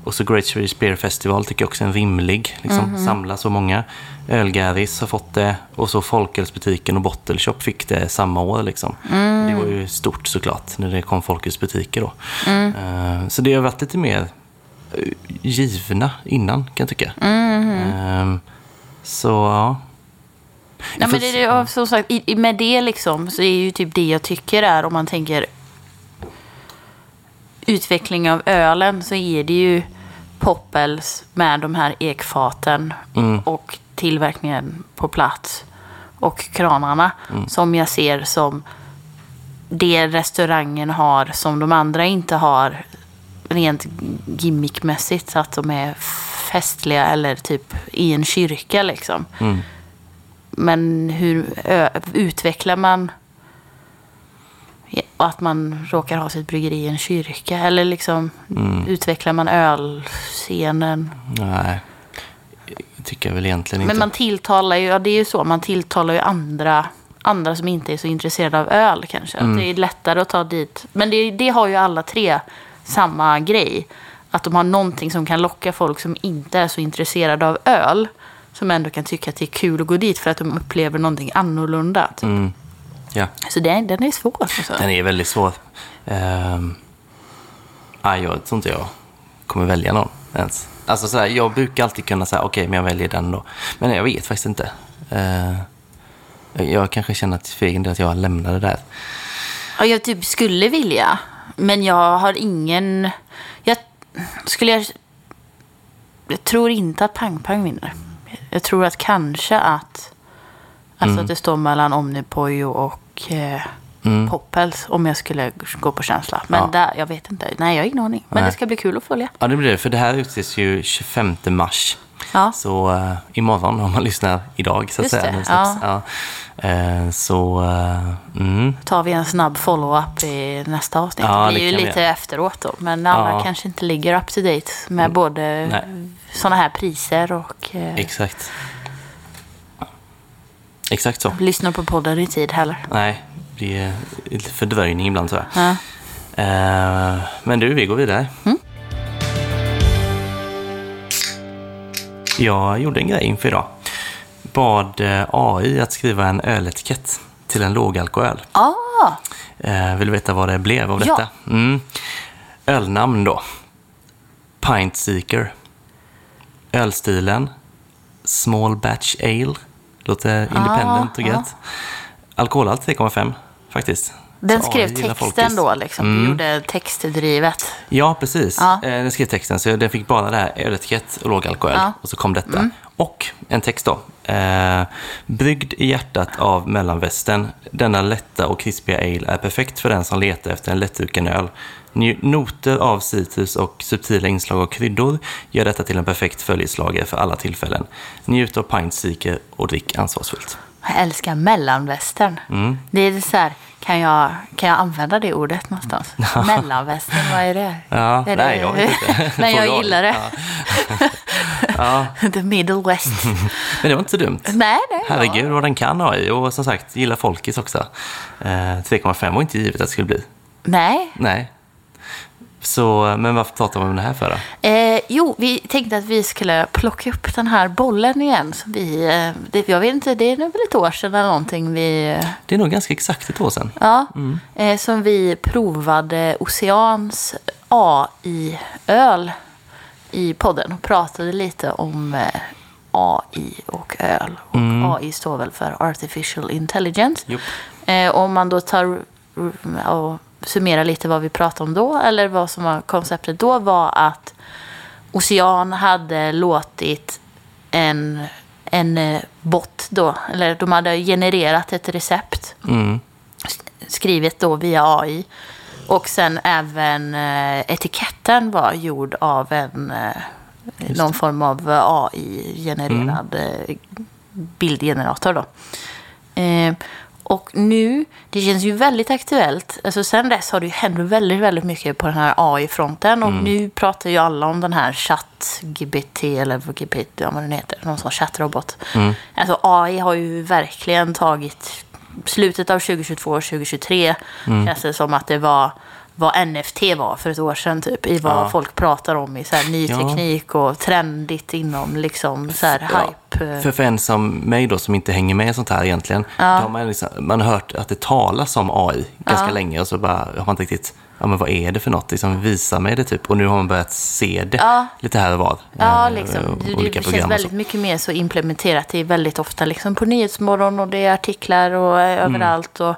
Och så Great Swedish Beer Festival tycker jag också är en rimlig. Liksom, Mhm. Samla så många. Ölgäris har fått det. Och så Folkölsbutiken och Bottle Shop fick det samma år. Liksom. Mm. Det var ju stort såklart när det kom Folkölsbutiker då. Mm. Eh, så det har varit lite mer eh, givna innan kan jag tycka. Mm-hmm. Eh, så ja. Ja, men det, som sagt, med det liksom så är ju typ det jag tycker är om man tänker utveckling av ölen så är det ju Poppels med de här ekfaten Mm. och tillverkningen på plats och kranarna Mm. som jag ser som det restaurangen har som de andra inte har rent gimmickmässigt. Så att de är festliga eller typ i en kyrka liksom. Mm. Men hur utvecklar man att man råkar ha sitt bryggeri i en kyrka? Eller liksom Mm. utvecklar man ölscenen? Nej, det tycker jag väl egentligen inte. Men man tilltalar ju, ja det är ju så, man tilltalar ju andra, andra som inte är så intresserade av öl kanske. Mm. Det är lättare att ta dit. Men det, det har ju alla tre samma grej. Att de har någonting som kan locka folk som inte är så intresserade av öl. Som ändå kan tycka att det är kul att gå dit för att de upplever någonting annorlunda. Typ. Mm. Ja, Så det, den är svår. Alltså. den är väldigt svår. Ehm, nej, jag tror inte jag kommer välja någon ens. Alltså sådär, jag brukar alltid kunna säga okej, men jag väljer den då. Men jag vet faktiskt inte. Eh, jag kanske känner att för egen del att jag lämnar det där. Ja, jag typ skulle vilja. Men jag har ingen... Jag skulle... Jag, jag tror inte att Pang Pang vinner. Jag tror att kanske att... Alltså att det står mellan Omnipojo och eh, Mm. Poppels om jag skulle gå på känsla. Men Ja. där, jag vet inte. Nej, jag har ingen aning. Men Nej. det ska bli kul att följa. Ja, det blir det. För det här utses ju 25 mars. Ja. Så uh, imorgon, om man lyssnar idag, så att Just säga. det, släpps. Ja. Eh, så, uh, mm. tar vi en snabb follow-up i nästa avsnitt. Ja, det blir ju vi lite göra. efteråt då. Men alla Ja. kanske inte ligger up to date med både Nej. sådana här priser och exakt. Exakt så. lyssnar på podden i tid heller. Nej, det är lite fördröjning ibland tror jag. Ja. Men du, vi går vidare. Mm. Jag gjorde en grej inför idag. Bad eh, AI att skriva en öletikett till en lågalkoöl. Ah, Eh, vill du veta vad det blev av Ja. detta? Mm. Ölnamn då. Pint Seeker. Ölstilen. Small Batch Ale. Låter independent och ja. gött. Alkoholhalt 3,5 faktiskt. Den skrev gillar texten folkis. då liksom. Du Mm. gjorde textdrivet. Ja, precis. Ja. Eh, Den skrev texten, så den fick bara det här öletikett och låg alkohol. Ja. Mm. Och så kom detta. Och en text då. Eh, Bryggd i hjärtat av mellanvästern. Denna lätta och krispiga ale är perfekt för den som letar efter en lättdrucken öl. Noter av citrus och subtila inslag av kryddor gör detta till en perfekt följeslagare för alla tillfällen. Njut av Pint och drick ansvarsfullt. Jag älskar mellanvästern. Mm. Det är så här, kan jag, kan jag använda det ordet någonstans? (laughs) mellanvästern, vad är det? Ja, är nej, jag vet inte. Men (laughs) jag gillar det. (laughs) Ja. The middle west. Men det var inte så dumt. nej, nej. Herregud vad den kan ha i. Och som sagt, gillar folkis också. Eh, 3,5 var inte givet att det skulle bli. Nej. Nej. Så, men varför pratar vi om det här för då? Eh, jo, vi tänkte att vi skulle plocka upp den här bollen igen. Som vi, eh, det, jag vet inte, det är väl ett år sedan eller någonting vi... Eh, Det är nog ganska exakt ett år sedan. ja, Mm. eh, som vi provade Oceans AI-öl i podden och pratade lite om eh, AI och öl. Och Mm. AI står väl för Artificial Intelligence. Om man då tar och summerar lite vad vi pratade om då, eller vad som var konceptet då, var att Ocean hade låtit en, en eh, bot då, eller de hade genererat ett recept, Mm. skrivet då via AI. Och sen även eh, etiketten var gjord av en, eh, någon form av AI-genererad eh, bildgenerator då. Eh, och nu, det känns ju väldigt aktuellt. Alltså sen dess har det ju hänt väldigt, väldigt mycket på den här AI-fronten. Och nu pratar ju alla om den här ChatGPT eller GPT, ja, vad den heter, någon sån chattrobot. Alltså AI har ju verkligen tagit slutet av 2022 och 2023 känns det som att det var vad NFT var för ett år sedan typ. I vad Ja. folk pratar om i så här ny Ja. teknik och trendigt inom liksom så här Ja, hype. För, för en som mig då som inte hänger med i sånt här egentligen. Då har man, liksom, man har hört att det talas om AI ganska Ja. länge och så bara har man inte riktigt, ja men vad är det för något? Liksom, visa mig det typ. Och nu har man börjat se det Ja. lite här och var. Ja, Eh, liksom. Det, olika det känns väldigt mycket mer så implementerat. Det är väldigt ofta liksom på Nyhetsmorgon och det är artiklar och eh, Mm. överallt. Och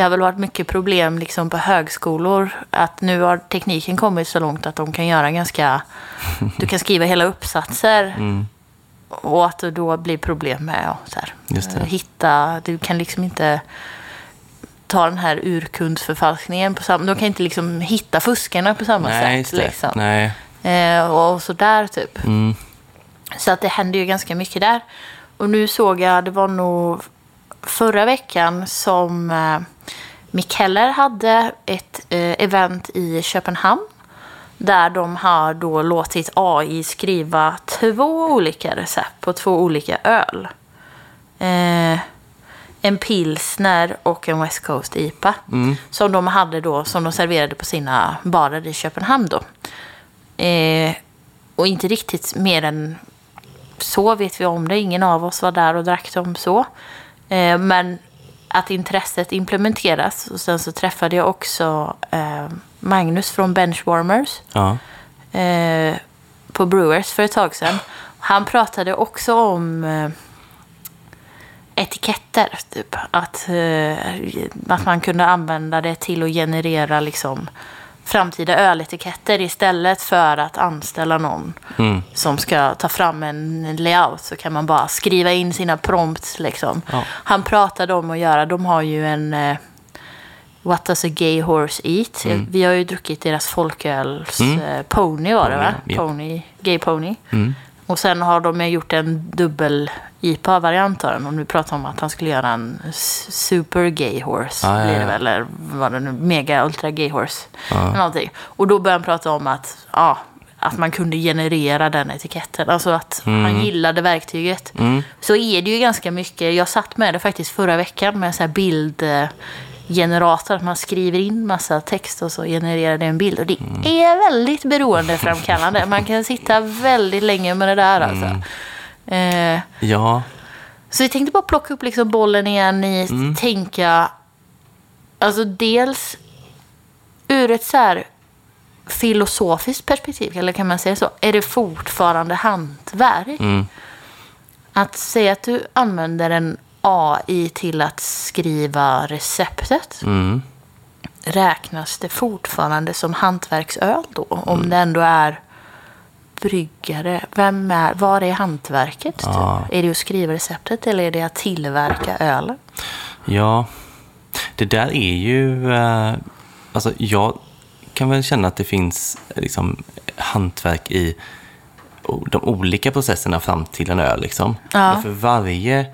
det har väl varit mycket problem liksom på högskolor. Att nu har tekniken kommit så långt att de kan göra ganska... Du kan skriva hela uppsatser. (laughs) Mm. Och att det då blir problem med ja, så här, Just det. eh, hitta... Du kan liksom inte... ta den här urkundsförfalskningen på samma... De kan inte liksom hitta fuskarna på samma Nej, sätt. Liksom. Nej. Eh, och sådär typ. Mm. Så att det händer ju ganska mycket där. Och nu såg jag, det var nog förra veckan som eh, Mick Heller hade ett eh, event i Köpenhamn. Där de har då låtit AI skriva två olika recept på två olika öl. Eh, en pilsner och en West Coast IPA. Som de hade då, som de serverade på sina barer i Köpenhamn då. Eh, och inte riktigt mer än så vet vi om det. Ingen av oss var där och drack dem så. Eh, men att intresset implementeras. Och sen så träffade jag också eh, Magnus från Benchwarmers Ja. eh, på Brewers för ett tag sedan. Han pratade också om eh, etiketter. Typ. Att, eh, att man kunde använda det till att generera liksom, framtida öletiketter istället för att anställa någon Mm. som ska ta fram en layout så kan man bara skriva in sina prompts. Liksom. Ja. Han pratade om att göra, de har ju en eh, What does a gay horse eat? Vi har ju druckit deras folköls Mm. eh, Pony var det va? Pony, ja. Pony, gay pony. Mm. Och sen har de gjort en dubbel IPA-variant av den. Och nu pratar om att han skulle göra en super gay horse. Ja, blir det väl, eller vad det nu mega ultra gay horse. Eller någonting. Och då började han prata om att, ja, att man kunde generera den etiketten. Alltså att han gillade verktyget. Mm. Så är det ju ganska mycket. Jag satt med det faktiskt förra veckan med en sån här bildgenerator. Att man skriver in massa text och så genererar det en bild. Och det är väldigt beroendeframkallande. Man kan sitta väldigt länge med det där alltså. Eh, Ja. så jag tänkte bara plocka upp liksom bollen igen i Mm. tänka, alltså dels ur ett så här filosofiskt perspektiv, eller kan man säga så, är det fortfarande hantverk? Mm. Att säga att du använder en AI till att skriva receptet, Mm. räknas det fortfarande som hantverksöl då? Om Mm. det ändå är bryggare, vem är, var är hantverket? Typ? Ja. Är det att skriva receptet eller är det att tillverka ölen? Ja, det där är ju... Eh, alltså jag kan väl känna att det finns liksom, hantverk i de olika processerna fram till en öl. Liksom. Ja. För varje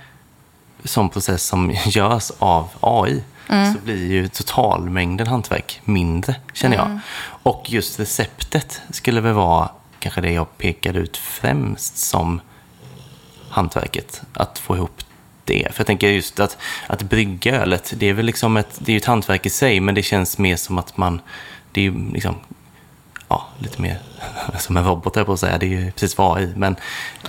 sån process som (laughs) görs av AI så blir ju totalmängden hantverk mindre, känner jag. Och just receptet skulle väl vara kanske det jag pekade ut främst som hantverket. Att få ihop det. För jag tänker just att, att brygga ölet, det är väl liksom ett, det är ju ett hantverk i sig, men det känns mer som att man, det är ju liksom, ja, lite mer som en robot jag på att säga. Det är ju precis vad AI, men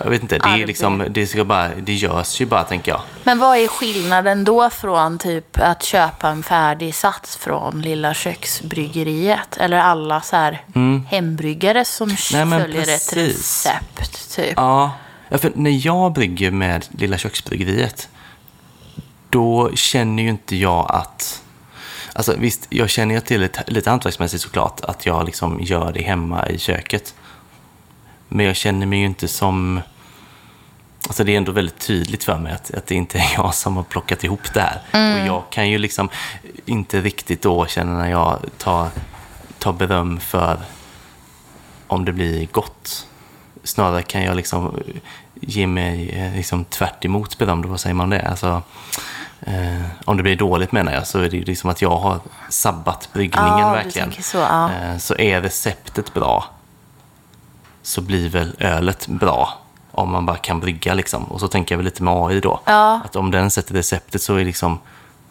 jag vet inte, det är liksom, det ska bara, det görs ju bara tänker jag. Men vad är skillnaden då från typ att köpa en färdig sats från Lilla köksbryggeriet? Eller alla så här hembryggare som Mm. Nej, följer ett precis. recept typ? Ja, ja, för när jag brygger med Lilla köksbryggeriet, då känner ju inte jag att... Alltså visst, jag känner ju till lite, lite hantverksmässigt såklart, att jag liksom gör det hemma i köket. Men jag känner mig ju inte som... Alltså det är ändå väldigt tydligt för mig att, att det inte är (laughs) jag som har plockat ihop det här. Och jag kan ju liksom inte riktigt då känna när jag tar, tar beröm för om det blir gott. Snarare kan jag liksom ge mig eh, liksom tvärt emot beröm, vad säger man det? Alltså, eh, om det blir dåligt menar jag, så är det ju liksom att jag har sabbat bryggningen du verkligen. så, ja. Eh, så är receptet bra, så blir väl ölet bra. Om man bara kan brygga liksom. Och så tänker jag väl lite med AI då. Ja. Att om den sätter receptet så är liksom,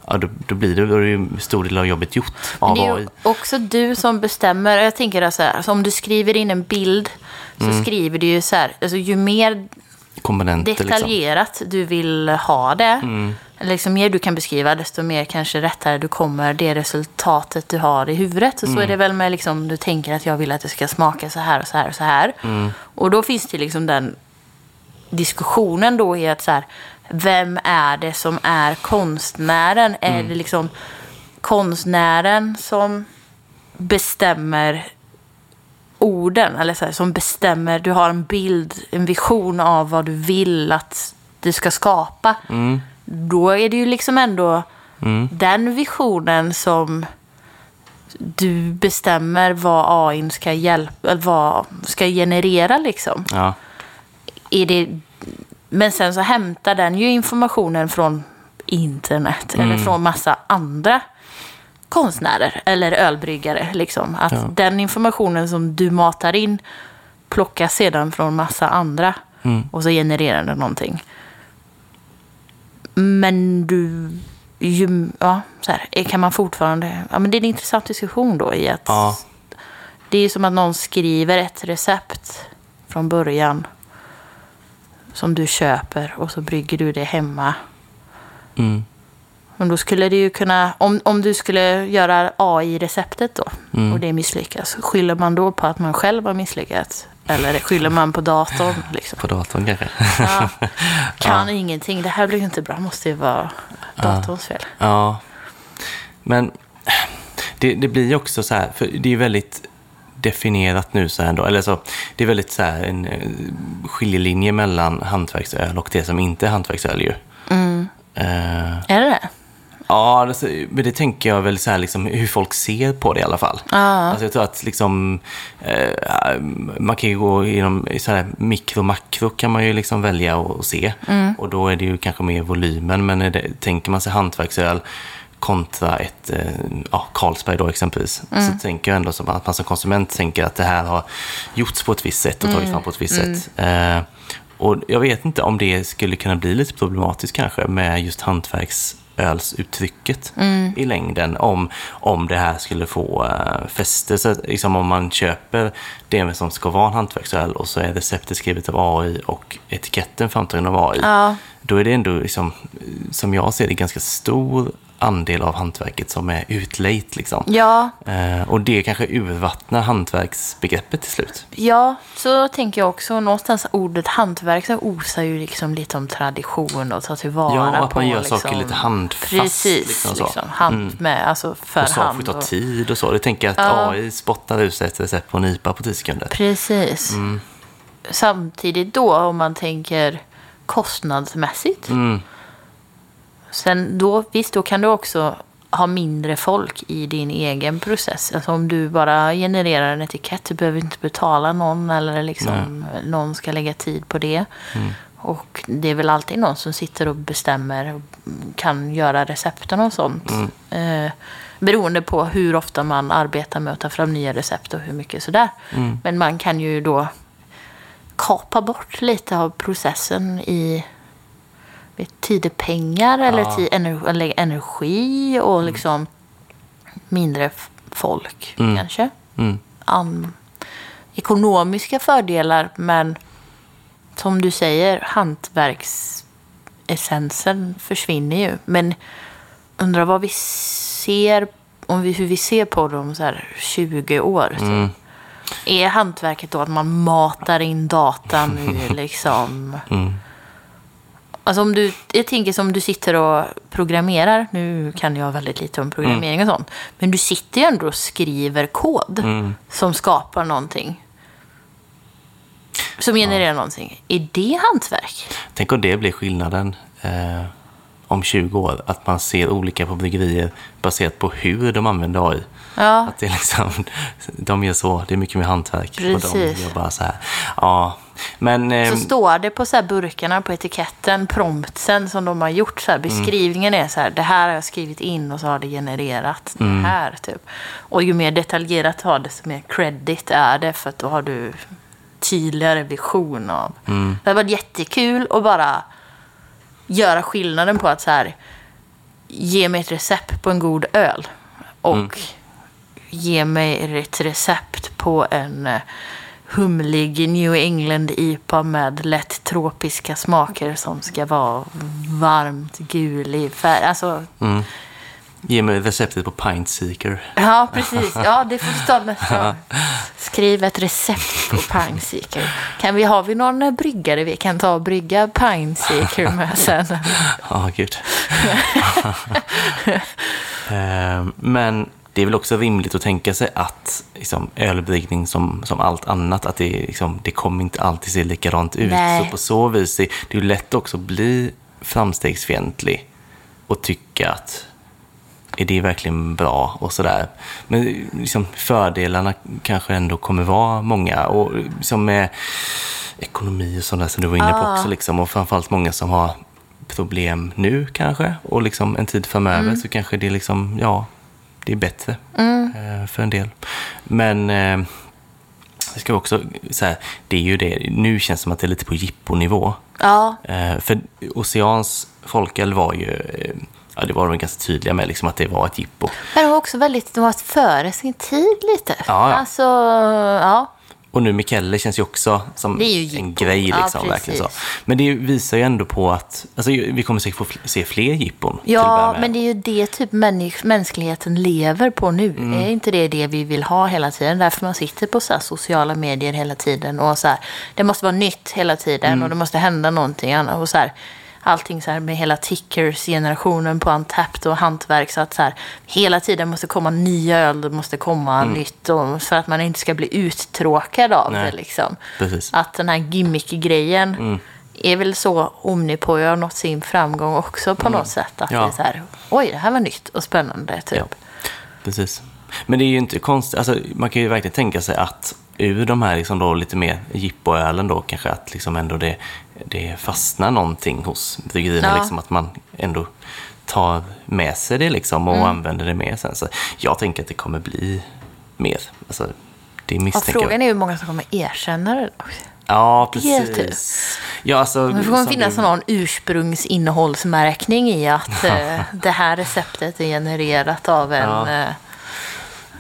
ja, då, då blir det, då är det ju stor del av jobbet gjort Men av det är ju också du som bestämmer. Jag tänker att så här, alltså om du skriver in en bild så Mm. skriver du ju så här, alltså ju mer liksom. detaljerat du vill ha det, Mm. Eller liksom mer du kan beskriva, desto mer kanske rättare du kommer det resultatet du har i huvudet. Och så Mm. är det väl med liksom, du tänker att jag vill att det ska smaka så här och så här och så här. Mm. Och då finns det liksom den diskussionen då i att så här, vem är det som är konstnären? Är Mm. det liksom konstnären som bestämmer orden, eller så här, som bestämmer, du har en bild, en vision av vad du vill att du ska skapa. Mm. Då är det ju liksom ändå den visionen som du bestämmer vad AI ska, hjälpa, vad ska generera liksom. Ja. Är det, men sen så hämtar den ju informationen från internet eller från massa andra konstnärer eller ölbryggare. Liksom. Att Ja. den informationen som du matar in plockas sedan från massa andra och så genererar den någonting. Men du, ju, ja, så här, kan man fortfarande, ja men det är en intressant diskussion då i att Ja. det är som att någon skriver ett recept från början som du köper och så brygger du det hemma. Mm. Men då skulle det ju kunna, om, om du skulle göra AI-receptet då Mm. och det misslyckas, skyller man då på att man själv har misslyckats? Eller skyller man på datorn? (laughs) Liksom? På datorn kanske. Ja, (laughs) kan ingenting, det här blir inte bra, måste ju vara datorns fel. Ja. Men det, det blir ju också så här, för det är väldigt definierat nu så här ändå. Eller så, det är väldigt så här en eh, skiljelinje mellan hantverksöl och det som inte är hantverksöl ju. Eh, Är det det? Ja, alltså, men det tänker jag väl så här, liksom, hur folk ser på det i alla fall. Alltså, jag tror att liksom, eh, man kan ju gå inom så här, mikro makro kan man ju liksom välja och, och se. Och då är det ju kanske mer volymen. Men det, tänker man sig hantverksöl kontra ett eh, ja, Carlsberg då exempelvis. Så tänker jag ändå som att man som konsument tänker att det här har gjorts på ett visst sätt och tagits fram på ett visst sätt. Eh, och jag vet inte om det skulle kunna bli lite problematiskt kanske med just hantverksölsuttrycket i längden. Om, om det här skulle få uh, fäste. Så liksom, om man köper det som ska vara en hantverksöl och så är receptet skrivet av AI och etiketten framtagen av AI. Ja. Då är det ändå, liksom, som jag ser det, ganska stor andel av hantverket som är utlejt. Liksom. Ja, Eh, och det kanske urvattnar hantverksbegreppet till slut. Ja, så tänker jag också. Någonstans ordet hantverk så osar ju liksom lite om tradition och ta tillvara Ja, att man på. gör liksom, saker lite handfast, Precis, liksom liksom, så. Mm. hand med, alltså för Och saker hand. tar och- tid och så. Det tänker jag att Ja. AI spottar ut ett recept på en IPA på 10 sekunder. Precis. Mm. Samtidigt då om man tänker kostnadsmässigt. Mm. Sen då, visst, då kan du också ha mindre folk i din egen process. Alltså om du bara genererar en etikett, du behöver inte betala någon eller liksom någon ska lägga tid på det. Mm. Och det är väl alltid någon som sitter och bestämmer och kan göra recepten och sånt. Mm. Eh, beroende på hur ofta man arbetar med att ta fram nya recept och hur mycket sådär. Mm. Men man kan ju då kapa bort lite av processen i tid är pengar eller, Ja. tid, ener, eller energi och liksom mindre f- folk Mm. kanske. Mm. An, ekonomiska fördelar men som du säger, hantverksessensen försvinner ju. Men undrar vad vi ser, om vi, hur vi ser på dem så här 20 år. typ. Mm. Är hantverket då att man matar in datan i (laughs) liksom... Alltså om du, jag tänker som du sitter och programmerar. Nu kan jag väldigt lite om programmering och sånt. Men du sitter ju ändå och skriver kod Mm. som skapar någonting. Som genererar någonting. Är det hantverk? Tänk om det blir skillnaden eh, om 20 år. Att man ser olika på bryggerier baserat på hur de använder AI. Ja, Att det är liksom, de gör så, det är mycket mer hantverk. Och Precis. de gör bara så här. Ja, men... Så står det på så här burkarna på etiketten, promptsen som de har gjort. Så här, beskrivningen är så här, det här har jag skrivit in och så har det genererat det här. Typ. Och ju mer detaljerat har desto mer credit är det för att då har du tydligare vision av. Det hade varit jättekul att bara göra skillnaden på att så här, ge mig ett recept på en god öl och ge mig ett recept på en eh, humlig New England IPA med lätt tropiska smaker som ska vara varmt gulig färg. Alltså, mm. Ge mig receptet på Pint Seeker. ja precis. Ja, det får ta nästa. (laughs) Skriv ett recept på Pine Seeker. Kan vi, har vi någon bryggare vi kan ta och brygga Pine Seeker med (laughs) sen? Ja, gud. (laughs) Eh, Men det är väl också rimligt att tänka sig att liksom, ölbryggning som, som allt annat, att det, liksom, det kommer inte alltid se likadant ut. Nej. Så på så vis, det, det är ju lätt också att bli framstegsfientlig och tycka att är det verkligen bra och sådär. Men liksom, fördelarna kanske ändå kommer vara många. Och liksom med ekonomi och sånt där som du var inne på Ja. också. Liksom, och framförallt många som har problem nu kanske. Och liksom en tid framöver Mm. så kanske det liksom, ja, det är bättre eh, för en del. Men eh, jag ska också säga, det är ju det, nu känns det som att det är lite på jipponivå. Ja, Eh, för Oceans folköl var ju, ja det var de ganska tydliga med, liksom att det var ett jippo. men de var också väldigt, de var före sin tid lite. Ja, ja. Alltså, ja. Och nu Mikelle känns ju också som ju en grej. Ja, Liksom, verkligen så. Men det visar ju ändå på att alltså, vi kommer säkert få se fler jippon. Ja, men det är ju det typ människ- mänskligheten lever på nu. Mm. Är inte det det vi vill ha hela tiden? Därför man sitter på så sociala medier hela tiden. Och så här, det måste vara nytt hela tiden Mm. och det måste hända någonting annat. Och så här, allting så här med hela tickers-generationen på Untapped och hantverk. Så att så här, hela tiden måste komma nya öl, det måste komma nytt. Och, för att man inte ska bli uttråkad av Mm. Nej. det liksom. Precis. Att den här gimmick-grejen Mm. är väl så Omnipoy har nått sin framgång också på något sätt. Att Mm. Ja. det är så här, oj, det här var nytt och spännande. Typ. Ja, precis. Men det är ju inte konstigt, alltså, man kan ju verkligen tänka sig att ur de här liksom då lite mer jippoölen då kanske att liksom ändå det, det fastnar någonting hos bryggerierna. Ja. Liksom att man ändå tar med sig det liksom och använder det mer sen. Så jag tänker att det kommer bli mer. Alltså, det misstänker frågan jag. är hur många som kommer erkänna det. Ja, precis. Ja, alltså, Det kommer finnas du- någon ursprungsinnehållsmärkning i att (laughs) eh, det här receptet är genererat av en... Ja. eh,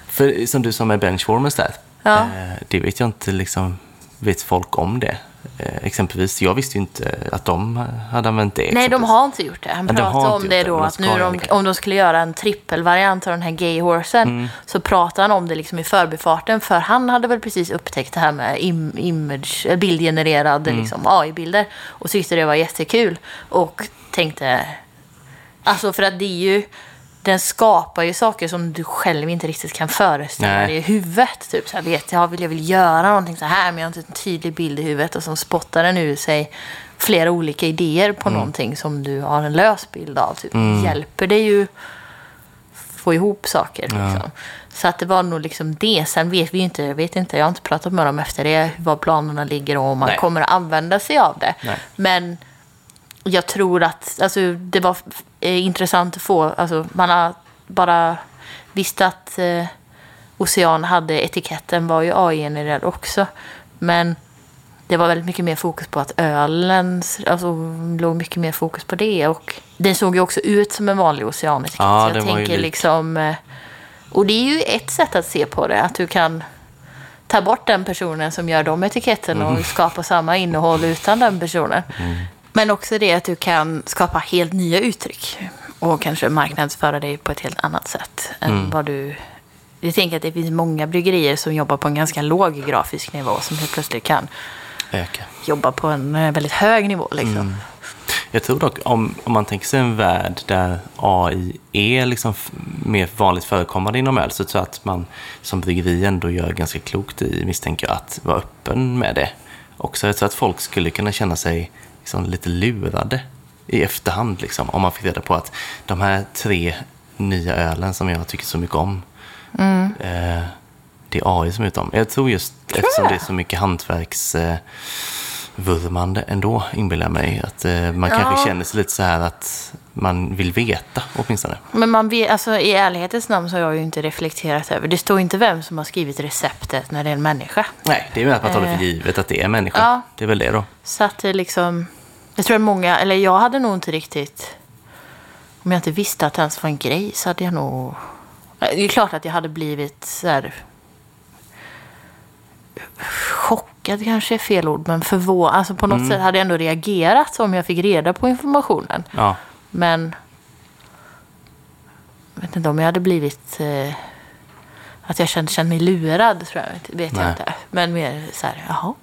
För som du sa med benchwarmers där. Ja. Eh, det vet jag inte, liksom, vet folk om det? Eh, exempelvis, jag visste ju inte att de hade använt det. Nej, de har inte gjort det. Han Men de pratade inte om det det, då, men de att nu de, det om de skulle göra en trippelvariant av den här gay horsen Mm. så pratade han om det liksom i förbifarten för han hade väl precis upptäckt det här med im, image, bildgenererade Mm. liksom, AI-bilder och tyckte det var jättekul och tänkte, alltså för att det är ju den skapar ju saker som du själv inte riktigt kan föreställa Nej. dig i huvudet. Typ så här, vet jag vill, jag vill göra någonting så här men jag har inte en tydlig bild i huvudet och så spottar den ur sig flera olika idéer på Mm. någonting som du har en lös bild av. Typ. Hjälper det ju få ihop saker. Liksom. Så att det var nog liksom det. Sen vet vi ju inte, jag vet inte, jag har inte pratat med dem efter det, vad planerna ligger och om man Nej. kommer att använda sig av det. Nej. Men jag tror att alltså, det var eh, intressant att få, alltså, man har bara visst att eh, Ocean hade etiketten var ju AI-genererad också. Men det var väldigt mycket mer fokus på att ölen, alltså låg mycket mer fokus på det. Och den såg ju också ut som en vanlig oceanetikett. Ja, jag tänker lik. liksom, eh, och det är ju ett sätt att se på det, att du kan ta bort den personen som gör de etiketterna Mm. och skapa samma innehåll utan den personen. Men också det att du kan skapa helt nya uttryck och kanske marknadsföra dig på ett helt annat sätt än Mm. vad du... Jag tänker att det finns många bryggerier som jobbar på en ganska låg grafisk nivå som helt plötsligt kan Öka. jobba på en eh, väldigt hög nivå. Liksom. Mm. Jag tror dock, om, om man tänker sig en värld där AI är liksom mer vanligt förekommande inom öl, så tror jag att man som bryggeri ändå gör ganska klokt i, misstänker jag, att vara öppen med det. Också, jag tror att folk skulle kunna känna sig liksom lite lurade i efterhand, liksom, om man fick reda på att de här tre nya ölen som jag tycker så mycket om, eh, det är AI som är dem. Jag tror just eftersom jag. det är så mycket hantverks... Eh, ändå, inbillar jag mig. Att eh, man Ja. kanske känner sig lite så här att man vill veta åtminstone. Men man vet, alltså, i ärlighetens namn så har jag ju inte reflekterat över. Det står inte vem som har skrivit receptet när det är en människa. Nej, det är väl att man tar det för Eh. givet att det är en människa. Ja. Det är väl det då. Så att det liksom... Jag tror att många, eller jag hade nog inte riktigt... Om jag inte visste att det ens var en grej så hade jag nog... Det är klart att jag hade blivit så här... Chockad kanske är fel ord, men förvånad. Alltså på något sätt hade jag ändå reagerat om jag fick reda på informationen. Ja, Men... Jag vet inte om jag hade blivit... Eh, att jag kände, kände mig lurad, tror jag. vet Nej. jag inte. Men mer så här, jaha.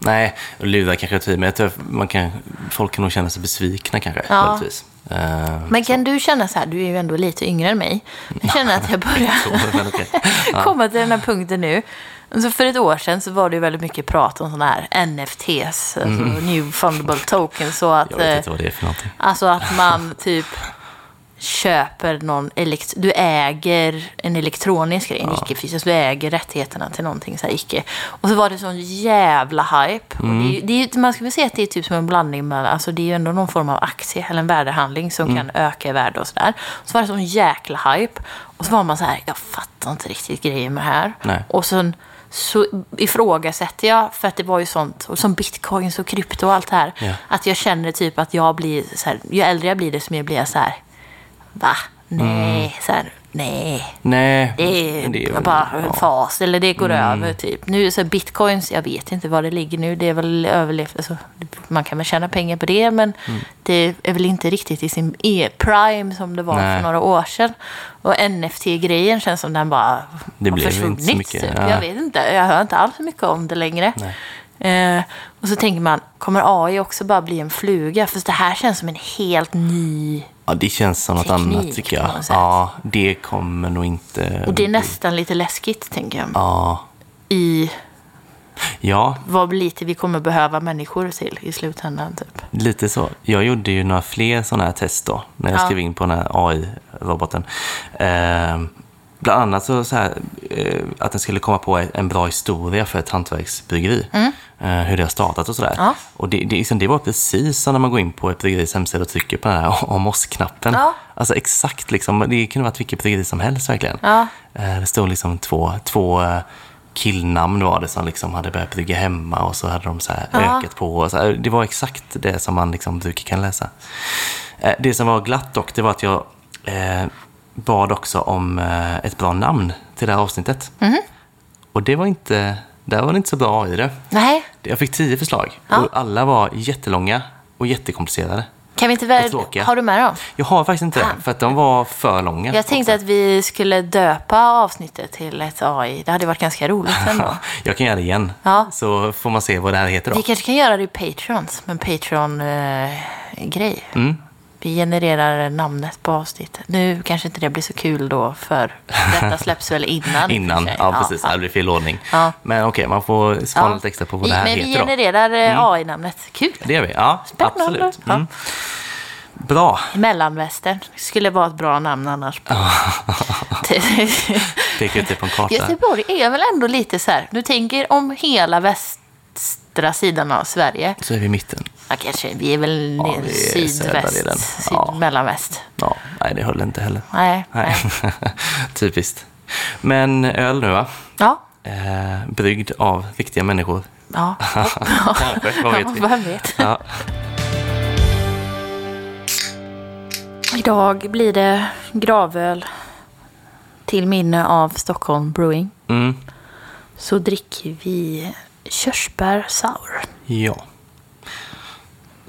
Nej, och lura kanske är men jag tror man kan, folk kan nog känna sig besvikna kanske. Ja. Eh, Men kan du känna så här, du är ju ändå lite yngre än mig. Jag känner att jag börjar (laughs) så, (laughs) komma till den här punkten nu. Alltså för ett år sedan så var det ju väldigt mycket prat om sådana här NFTs, alltså New Fundable Tokens. Så att, Mm. Jag vet eh, inte vad det är för någonting. alltså att man typ köper någon elekt- du äger en elektronisk grej, en icke-fysisk, du äger rättigheterna till någonting så här icke. Och så var det sån jävla hype. Och det är, det är, man väl säga att det är typ som en blandning med, alltså det är ju ändå någon form av aktie eller en värdehandling som kan öka i värde och sådär. Så var det sån jäkla hype. Och så var man så här, jag fattar inte riktigt grejen med det här. Nej. Och sen så ifrågasätter jag, för att det var ju sånt, och som bitcoins och krypto och allt det här, Ja. att jag känner typ att jag blir så här, ju äldre jag blir desto mer blir jag så här, va? Nej, så här, nej. Nej. Det är, men väl- bara en ja. Mm. fas, eller det går över typ. Nu så bitcoins, jag vet inte var det ligger nu. Det är väl överlevt, alltså, man kan väl tjäna pengar på det, men Mm. det är väl inte riktigt i sin e-prime som det var Nej. för några år sedan. Och NFT-grejen känns som den bara Det har blev inte försvunnit. mycket, typ. ja. Jag vet inte, jag hör inte alls så mycket om det längre. Eh, och så tänker man, kommer AI också bara bli en fluga? För det här känns som en helt ny... Ja, det känns som något Teknik annat tycker jag. Ja, det kommer nog inte... Och det är nästan lite läskigt, tänker jag. Ja. I Ja, vad lite vi kommer behöva människor till i slutändan. Typ. lite så. Jag gjorde ju några fler sådana här test då, när jag Ja. skrev in på den här AI-roboten. Eh, bland annat så, så här, eh, att den skulle komma på en bra historia för ett hantverksbryggeri. Eh, hur det har startat och sådär. Mm. Ja. Och det, det, liksom, det var precis som när man går in på ett bryggeris hemsida och trycker på den här (laughs) om oss-knappen. Ja. Alltså exakt, liksom, det kunde varit vilket bryggeri som helst verkligen. Ja. Eh, Det stod liksom två, två killnamn var det som liksom hade börjat brygga hemma och så hade de så här Ja. ökat på. Så här. Det var exakt det som man liksom brukar kan läsa. Det som var glatt dock, det var att jag eh, bad också om eh, ett bra namn till det här avsnittet. Mhm. Och det var inte, där var det inte så bra i det. Nej, Jag fick tio förslag Ja. och alla var jättelånga och jättekomplicerade. kan vi inte väl... Har du med dem? Jag har faktiskt inte det, för att de var för långa. Jag tänkte också. att vi skulle döpa avsnittet till ett AI. Det hade varit ganska roligt ändå. (laughs) Jag kan göra det igen, Ja. så får man se vad det här heter då. Vi kanske kan göra det i Patreons, med en Patreon-grej. Mm. Vi genererar namnet på avsnittet. Nu kanske inte det blir så kul då, för detta (laughs) släpps väl innan. i Innan, ja precis. Det blir fel ordning. Ja. Men okej, man får spana Ja. lite extra på vad Vi- det här Men vi heter då. genererar eh, AI-namnet. Kul! Det gör vi, ja. Spännande. Absolut. Ja. Mm. Bra. Mellanvästern skulle vara ett bra namn annars. (laughs) Pekar ut det på en karta. Göteborg är väl ändå lite så här, du tänker om hela västra sidan av Sverige. Så är vi i mitten. Ja, kanske, vi är väl Ja, vi är sydväst, delen. syd, Ja. mellanväst. Ja, nej det höll inte heller. Nej, Nej, nej. (laughs) typiskt. Men öl nu va? Ja, Eh, bryggd av riktiga människor. ja. (laughs) Kanske, vad vet vi? Vem vet? Ja. Idag blir det gravöl till minne av Stockholm Brewing. Mm. Så dricker vi körsbär sour. ja.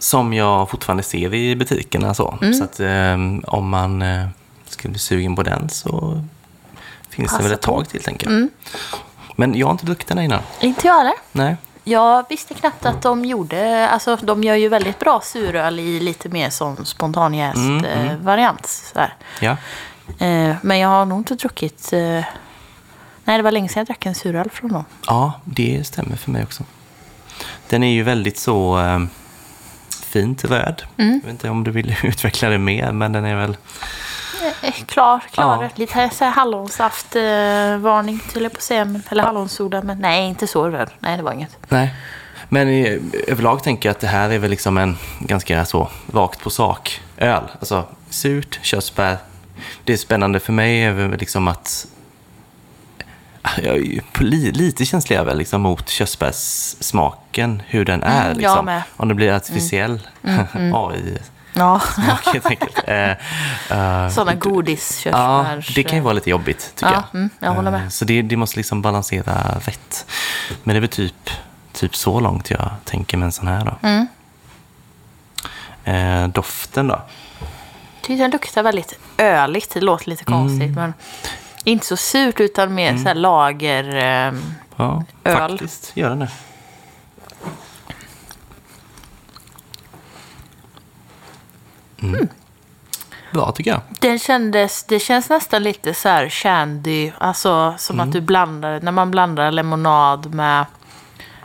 Som jag fortfarande ser i butikerna så. Mm. Så att eh, om man eh, skulle bli sugen på den så finns det Passa väl ett tag till tänker jag. Mm. Men jag har inte druckit den här innan. Inte jag heller. Nej. Jag visste knappt att de gjorde, alltså de gör ju väldigt bra suröl i lite mer som spontanjäst Mm, eh, variant. Sådär. Ja. Eh, men jag har nog inte druckit, eh, nej det var länge sedan jag drack en suröl från dem. ja, det stämmer för mig också. Den är ju väldigt så eh, fint röd. Mm. Jag vet inte om du vill (laughs) utveckla det mer, men den är väl... Eh, klar, klar. Ja. Lite så här hallonsaft-varning eh, varning, till jag på att säga. Eller hallonsoda, men nej inte så röd. Nej det var inget. Nej. Men i, överlag tänker jag att det här är väl liksom en ganska så rakt på sak öl. Alltså surt, körsbär. Det är spännande för mig är väl liksom att (laughs) jag är ju lite känslig väl liksom mot körsbärssmaken, hur den är. Mm, jag liksom. med. Om det blir artificiell (laughs) AI-smak Ja, (laughs) helt enkelt. Eh, eh, sådana Ja, godiskörsbärs... det kan ju vara lite jobbigt tycker Ja, jag. mm, jag håller med. Eh, Så det, det måste liksom balansera rätt. Men det är väl typ, typ så långt jag tänker med en sån här då. Mm. Eh, doften då? tyckte den luktar väldigt öligt. Det låter lite konstigt, Mm. men inte så surt utan mer så här lager... ehm, Ja, Öl. faktiskt gör den det. Mm. Bra tycker jag. Den kändes, det känns nästan lite så här shandy, alltså som Mm. att du blandar, när man blandar lemonad med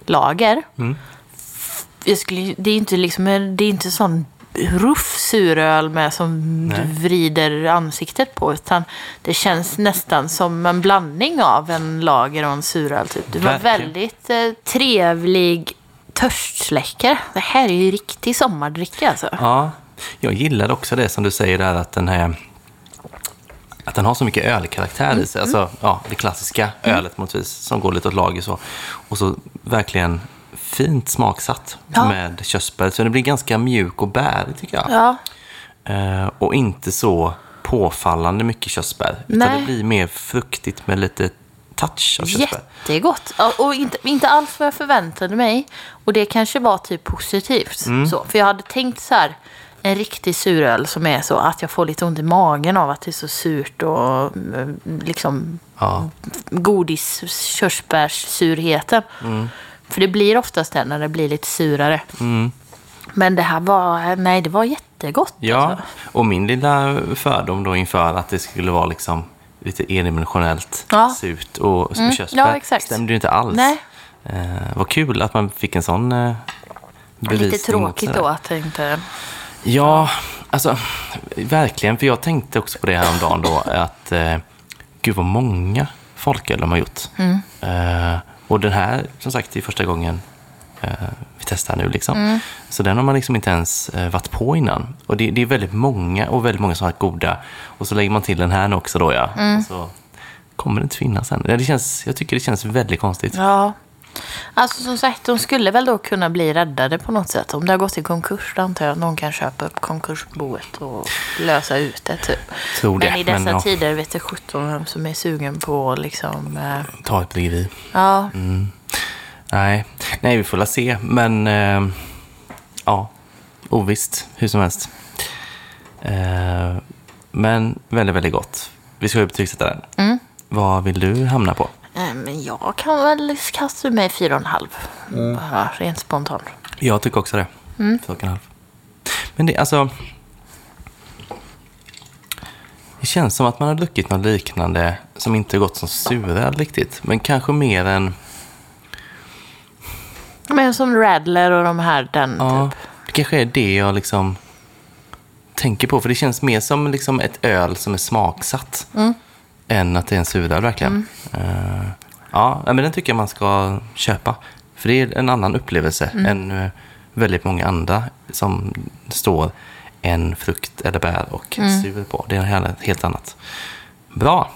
lager. Mm. Jag skulle, det är inte liksom, det är inte sån ruff suröl med som Nej. du vrider ansiktet på. Utan det känns nästan som en blandning av en lager och en suröl. Typ. Det var väldigt eh, trevlig törstsläckare. Det här är ju riktig sommardricka alltså. Ja, jag gillar också det som du säger där att den här att den har så mycket ölkaraktär i sig. Alltså, ja, det klassiska ölet möjligtvis, som går lite åt lager så. Och så verkligen fint smaksatt Ja. med körsbär. Så det blir ganska mjuk och bärig tycker jag. Ja, Eh, och inte så påfallande mycket körsbär. Utan Nej. det blir mer fruktigt med lite touch av körsbär. jättegott. Och inte, inte alls vad jag förväntade mig. Och det kanske var typ positivt. Mm. Så, för jag hade tänkt så här. En riktig suröl som är så att jag får lite ont i magen av att det är så surt och eh, liksom Ja. godis, körsbärssurheten. För det blir oftast det när det blir lite surare. Mm. Men det här var, nej det var jättegott. Ja, Alltså. och min lilla fördom då inför att det skulle vara liksom lite endimensionellt Ja. surt och Mm, körsbär ja, stämde ju inte alls. Nej. Eh, vad kul att man fick en sån eh, bevisning. Lite tråkigt då att det inte... Ja, alltså verkligen. För jag tänkte också på det här om dagen då. Att eh, gud vad många folköl de har gjort. Mm. Eh, och den här, som sagt, är första gången eh, vi testar nu. Liksom. Mm. Så den har man liksom inte ens eh, varit på innan. Och det, det är väldigt många och väldigt många som har varit goda. Och så lägger man till den här nu också då ja. Mm. Och så kommer det inte finnas än. Det känns, jag tycker det känns väldigt konstigt. Ja. Alltså som sagt, de skulle väl då kunna bli räddade på något sätt. Om det har gått i konkurs, då antar jag att någon kan köpa upp konkursboet och lösa ut det typ. Tror det, Men i dessa men ja. tider vet jag sjutton vem som är sugen på liksom... Eh, Ta ett bryggeri. ja, Nej. Nej, vi får la se. Men eh, ja, ovisst hur som helst. Eh, men väldigt, väldigt gott. Vi ska ju betygsätta den. Mm. Vad vill du hamna på? Eh, men jag kan väl kasta ur mig fyra och en halv. Bara rent spontant. Jag tycker också det. Mm. Fyra och en halv. Men det, alltså... Det känns som att man har druckit något liknande som inte gått som suröl riktigt. Men kanske mer än... Men som Radler och de här, den Ja, typ. det kanske är det jag liksom tänker på. För det känns mer som liksom ett öl som är smaksatt. Mm. Än att det är en suröl verkligen. Eh, ja, men den tycker jag man ska köpa. För det är en annan upplevelse Mm. än eh, väldigt många andra som står en frukt eller bär och Mm. sur på. Det är något helt- annat. Bra.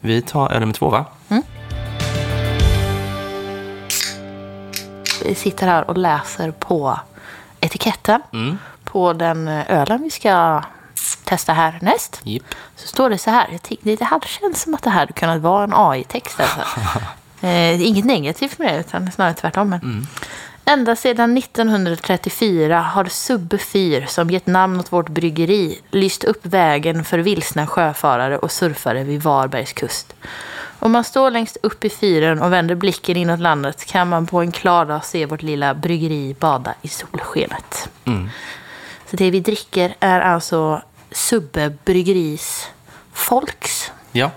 Vi tar öl nummer två va? Vi sitter här och läser på etiketten. Mm. På den ölen vi ska testa härnäst. Jipp. Så står det så här. Jag tyckte, det hade känts som att det här hade kunnat vara en AI-text. Alltså. (laughs) eh, inget negativt med det, utan snarare tvärtom. Men. Ända sedan 1934 har Subbe fyr, som gett namn åt vårt bryggeri, lyst upp vägen för vilsna sjöfarare och surfare vid Varbergs kust. Om man står längst upp i fyren och vänder blicken inåt landet kan man på en klar dag se vårt lilla bryggeri bada i solskenet. Mm. Så det vi dricker är alltså Subbe Bryggeris Folks. Ja.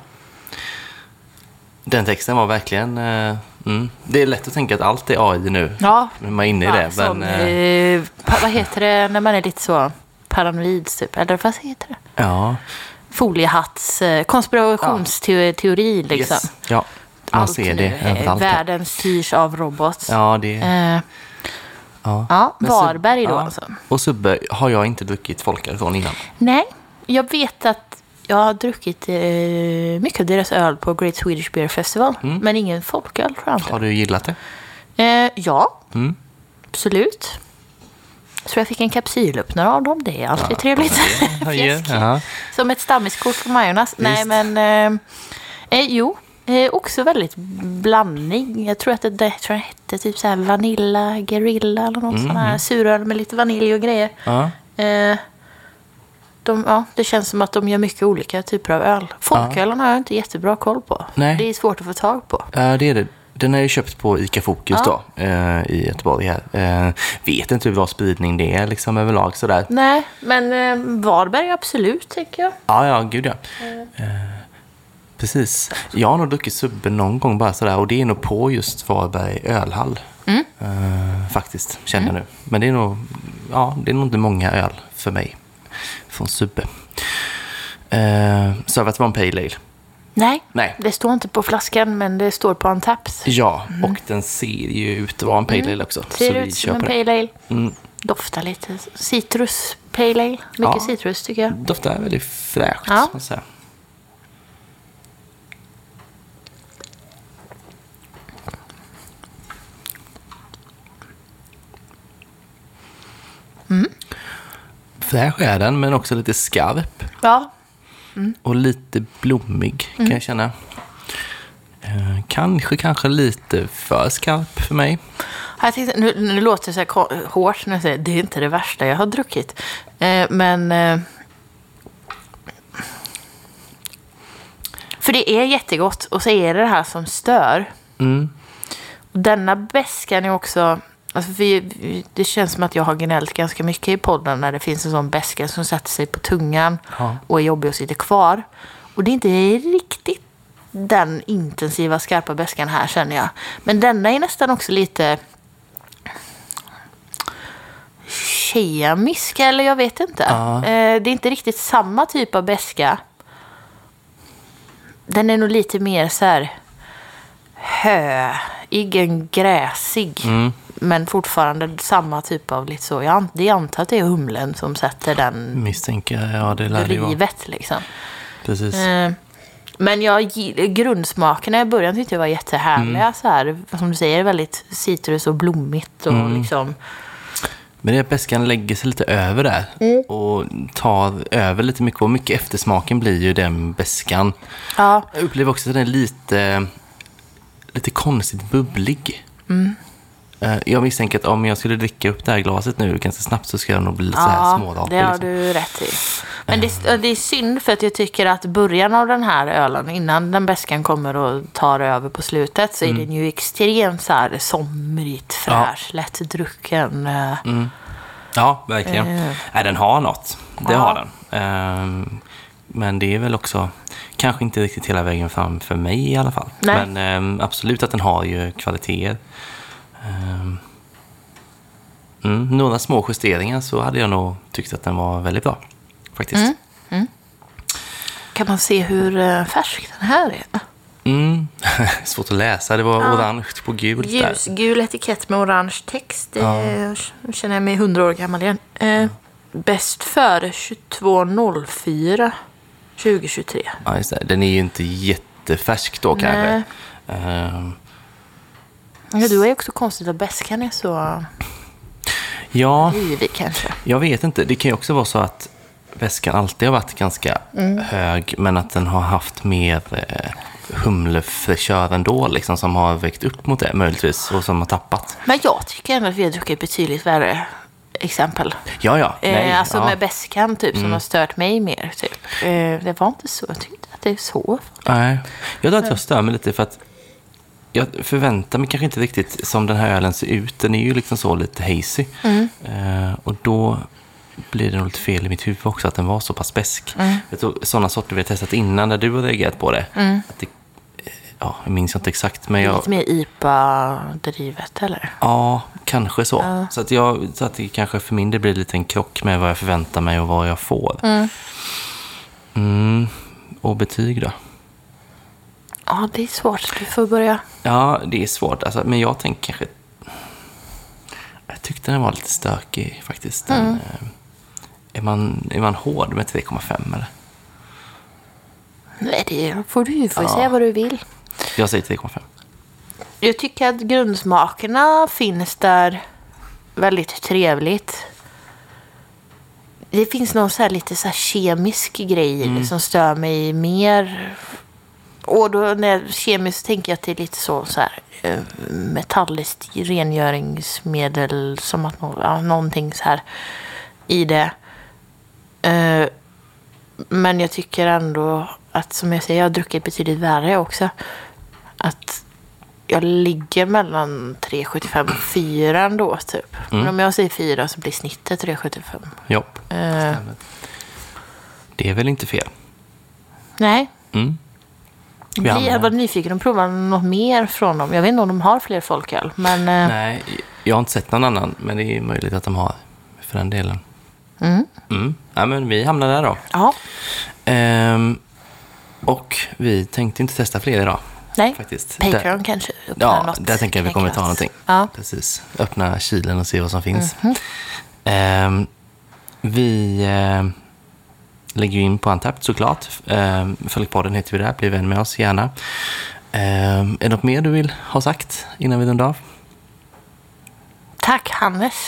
Den texten var verkligen... eh, mm. Det är lätt att tänka att allt är AI nu. Ja. När man är inne i Ja, det. som, Men, eh, eh, vad heter det när man är lite så paranoid typ? Eller vad heter det? ja. Foliehatts eh, konspirationsteori liksom. Yes. Ja, man Allt ser det nu, eh, överallt. Världen styrs av robots. Ja, det... Ja. ja, Varberg då ja. alltså. Och Subbe har jag inte druckit folköl från innan. Nej, jag vet att jag har druckit eh, mycket av deras öl på Great Swedish Beer Festival. Mm. Men ingen folköl tror jag inte. Har du gillat det? Eh, ja, Mm. absolut. Så jag fick en kapsylöppnare av dem. Det är alltid trevligt. Det höjer. Fjäsk. Ja. Som ett stammiskort på Majornas. Nej, men... Eh, eh, jo, eh, också väldigt blandning. Jag tror att det, det tror jag hette typ så här Vanilla Guerilla eller något sånt här. Suröl med lite vanilj och grejer. Ja. Eh, de, ja, det känns som att de gör mycket olika typer av öl. Folkölen har jag inte jättebra koll på. Nej. Det är svårt att få tag på. Ja, det är det. Den är ju köpt på ICA Fokus Ja. då, eh, i Göteborg här. Eh, vet inte hur bra spridning det är liksom överlag sådär. Nej, men eh, Varberg absolut, tänker jag. Ja, ja, gud ja. Eh, precis. Jag har nog druckit Subbe någon gång bara sådär och det är nog på just Varberg ölhall. Mm. Eh, faktiskt, känner jag nu. Men det är nog, ja, det är nog inte många öl för mig. Från Subbe. Eh, sa vi att det var en Pale Ale? Nej, Nej. det står inte på flaskan men det står på Untapped. Ja, och den ser ju ut att vara en Pale Ale också. Mm. Ser så vi ut som en. Pale Ale. Mm. Doftar lite citrus Pale Ale. Mycket Ja. citrus tycker jag. Doftar väldigt fräscht, Ja. ska man säga. Mm. Fräsch är den, men också lite skarp. Ja, Och lite blommig, Mm. kan jag känna. Eh, kanske, kanske lite för skarp för mig. Jag tänkte, nu, nu låter det så här hårt när jag säger det är inte det värsta jag har druckit. Eh, men... Eh, för det är jättegott och så är det det här som stör. Mm. Denna beskan är också... Alltså vi, vi- det känns som att jag har gnällt ganska mycket i podden när det finns en sån beska som sätter sig på tungan Ja. och är jobbig och sitter kvar. Och det är inte riktigt den intensiva skarpa beskan här känner jag. Men denna är nästan också lite kemisk eller jag vet inte. Ja. Eh, Det är inte riktigt samma typ av beska. Den är nog lite mer så här höig gräsig. Mm. Men fortfarande samma typ av lite så. Jag, jag antar att det är humlen som sätter den Misstänker jag, ja det lär det vara. drivet liksom. Precis. Eh, Men jag, grundsmakerna i början tyckte jag var jättehärliga. Mm. Så här, som du säger, väldigt citrus och blommigt. Och Mm. liksom, Men det är att beskan lägger sig lite över där Mm. och tar över lite mycket. Och mycket eftersmaken blir ju den beskan. ja, Jag upplever också att den är lite, lite konstigt bubblig. Mm. Eh, Jag misstänker att om jag skulle dricka upp det här glaset nu ganska snabbt så ska jag nog bli lite så här ja smårapig. det har liksom. du rätt i. Men det, det är synd för att jag tycker att början av den här ölen, innan den beskan kommer och tar över på slutet, så är den ju extremt så här somrigt, Mm. Ja. fräsch, lättdrucken. eh, Ja, verkligen. Eh. Nej, den har något. Det Ja. har den. Ehm, Men det är väl också kanske inte riktigt hela vägen fram för mig i alla fall. Nej. Men ehm, absolut att den har ju kvaliteter. Ehm, Mm, några små justeringar så hade jag nog tyckt att den var väldigt bra. Faktiskt. Kan man se hur eh, färsk den här är? Mm. (laughs) Svårt att läsa. Det var Ja. orange på gult där. Ljusgul etikett med orange text. Det känner jag mig 100 år gammal igen. Eh, bäst före 22.04 2023. Ja, just det. Den är ju inte jättefärsk då kanske. Nej. Ja, du är också konstigt att bäskan är så ja, rivig kanske. jag vet inte. Det kan ju också vara så att väskan alltid har varit ganska hög, men att den har haft mer eh, humlefräschör ändå, liksom, som har väckt upp mot det möjligtvis, och som har tappat. Men jag tycker ändå att vi har druckit betydligt värre exempel. Ja, ja. Eh, Nej, alltså ja. Mm. med bäskan typ, som har stört mig mer. Typ. Eh, det var inte så. Jag tyckte att det är så. Nej, jag tror att jag stör mig lite för att jag förväntar mig kanske inte riktigt som den här ölen ser ut. Den är ju liksom så lite hazy. Eh, och då blir det nog lite fel i mitt huvud också att den var så pass besk. Tror sådana sorter vi har testat innan när du har reagerat på det. Att det eh, ja, jag minns inte exakt men jag... Lite mer IPA-drivet eller? Ja, kanske så. Ja. Så, att jag, så att det kanske för min del blir lite en krock med vad jag förväntar mig och vad jag får. Mm. Och betyg då? Ja, det är svårt. Du får börja. Ja, det är svårt. Alltså, men jag tänker kanske... Jag tyckte den var lite stökig faktiskt. Den, Mm. eh, är, man, är man hård med 3,5 eller? Nej, det får du. får Ja. säga vad du vill. Jag säger 3,5. Jag tycker att grundsmakerna finns där väldigt trevligt. Det finns någon så här lite så kemisk grej det som stör mig mer. Och då när kemiskt tänker jag det är lite så, så här, eh, metalliskt rengöringsmedel. Som att ja, någonting så här i det. Eh, men jag tycker ändå att som jag säger, jag har druckit betydligt värre också. Att jag ligger mellan 3,75 och 4 ändå typ. Men om jag säger 4 så blir snittet 3,75. Ja, Eh, stämmer. Det är väl inte fel. nej. Mm. Vi Jag hamnar- var nyfiken att prova något mer från dem. Jag vet inte om de har fler folköl. Men eh, Nej, jag har inte sett någon annan, men det är möjligt att de har för den delen. Mm. Ja, men vi hamnar där då. Ja. Ehm, och vi tänkte inte testa fler idag. Nej, Faktiskt. Patreon Där- kanske. Ja, något, där tänker jag vi kommer tänker ta att- någonting. Ja. Precis. Öppna kylen och se vad som finns. Ehm, vi eh, lägger in på Antapt såklart. Um, Folkpodden heter vi där. Bli vän med oss gärna. Ehm, är det något mer du vill ha sagt innan vi rundar av? Tack Hannes.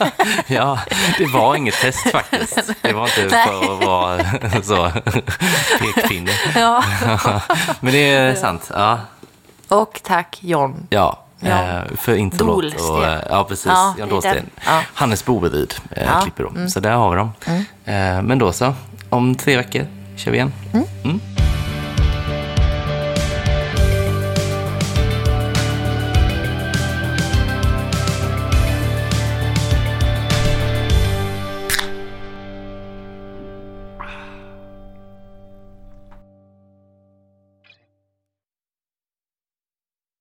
(laughs) Ja, det var inget test faktiskt. Det var inte Nej. för att vara (laughs) så pekpinne. ja. (laughs) Men det är sant. Ja, Och tack John. ja. Ja. eh, för introlåt. Och, eh, ja, precis. Ja, den. Dahlsten. Ja. Hannes Boveryd eh, Ja. Mm. klipper dem. Så där har vi dem. Eh, men då så. Om tre veckor kör vi igen. Mm.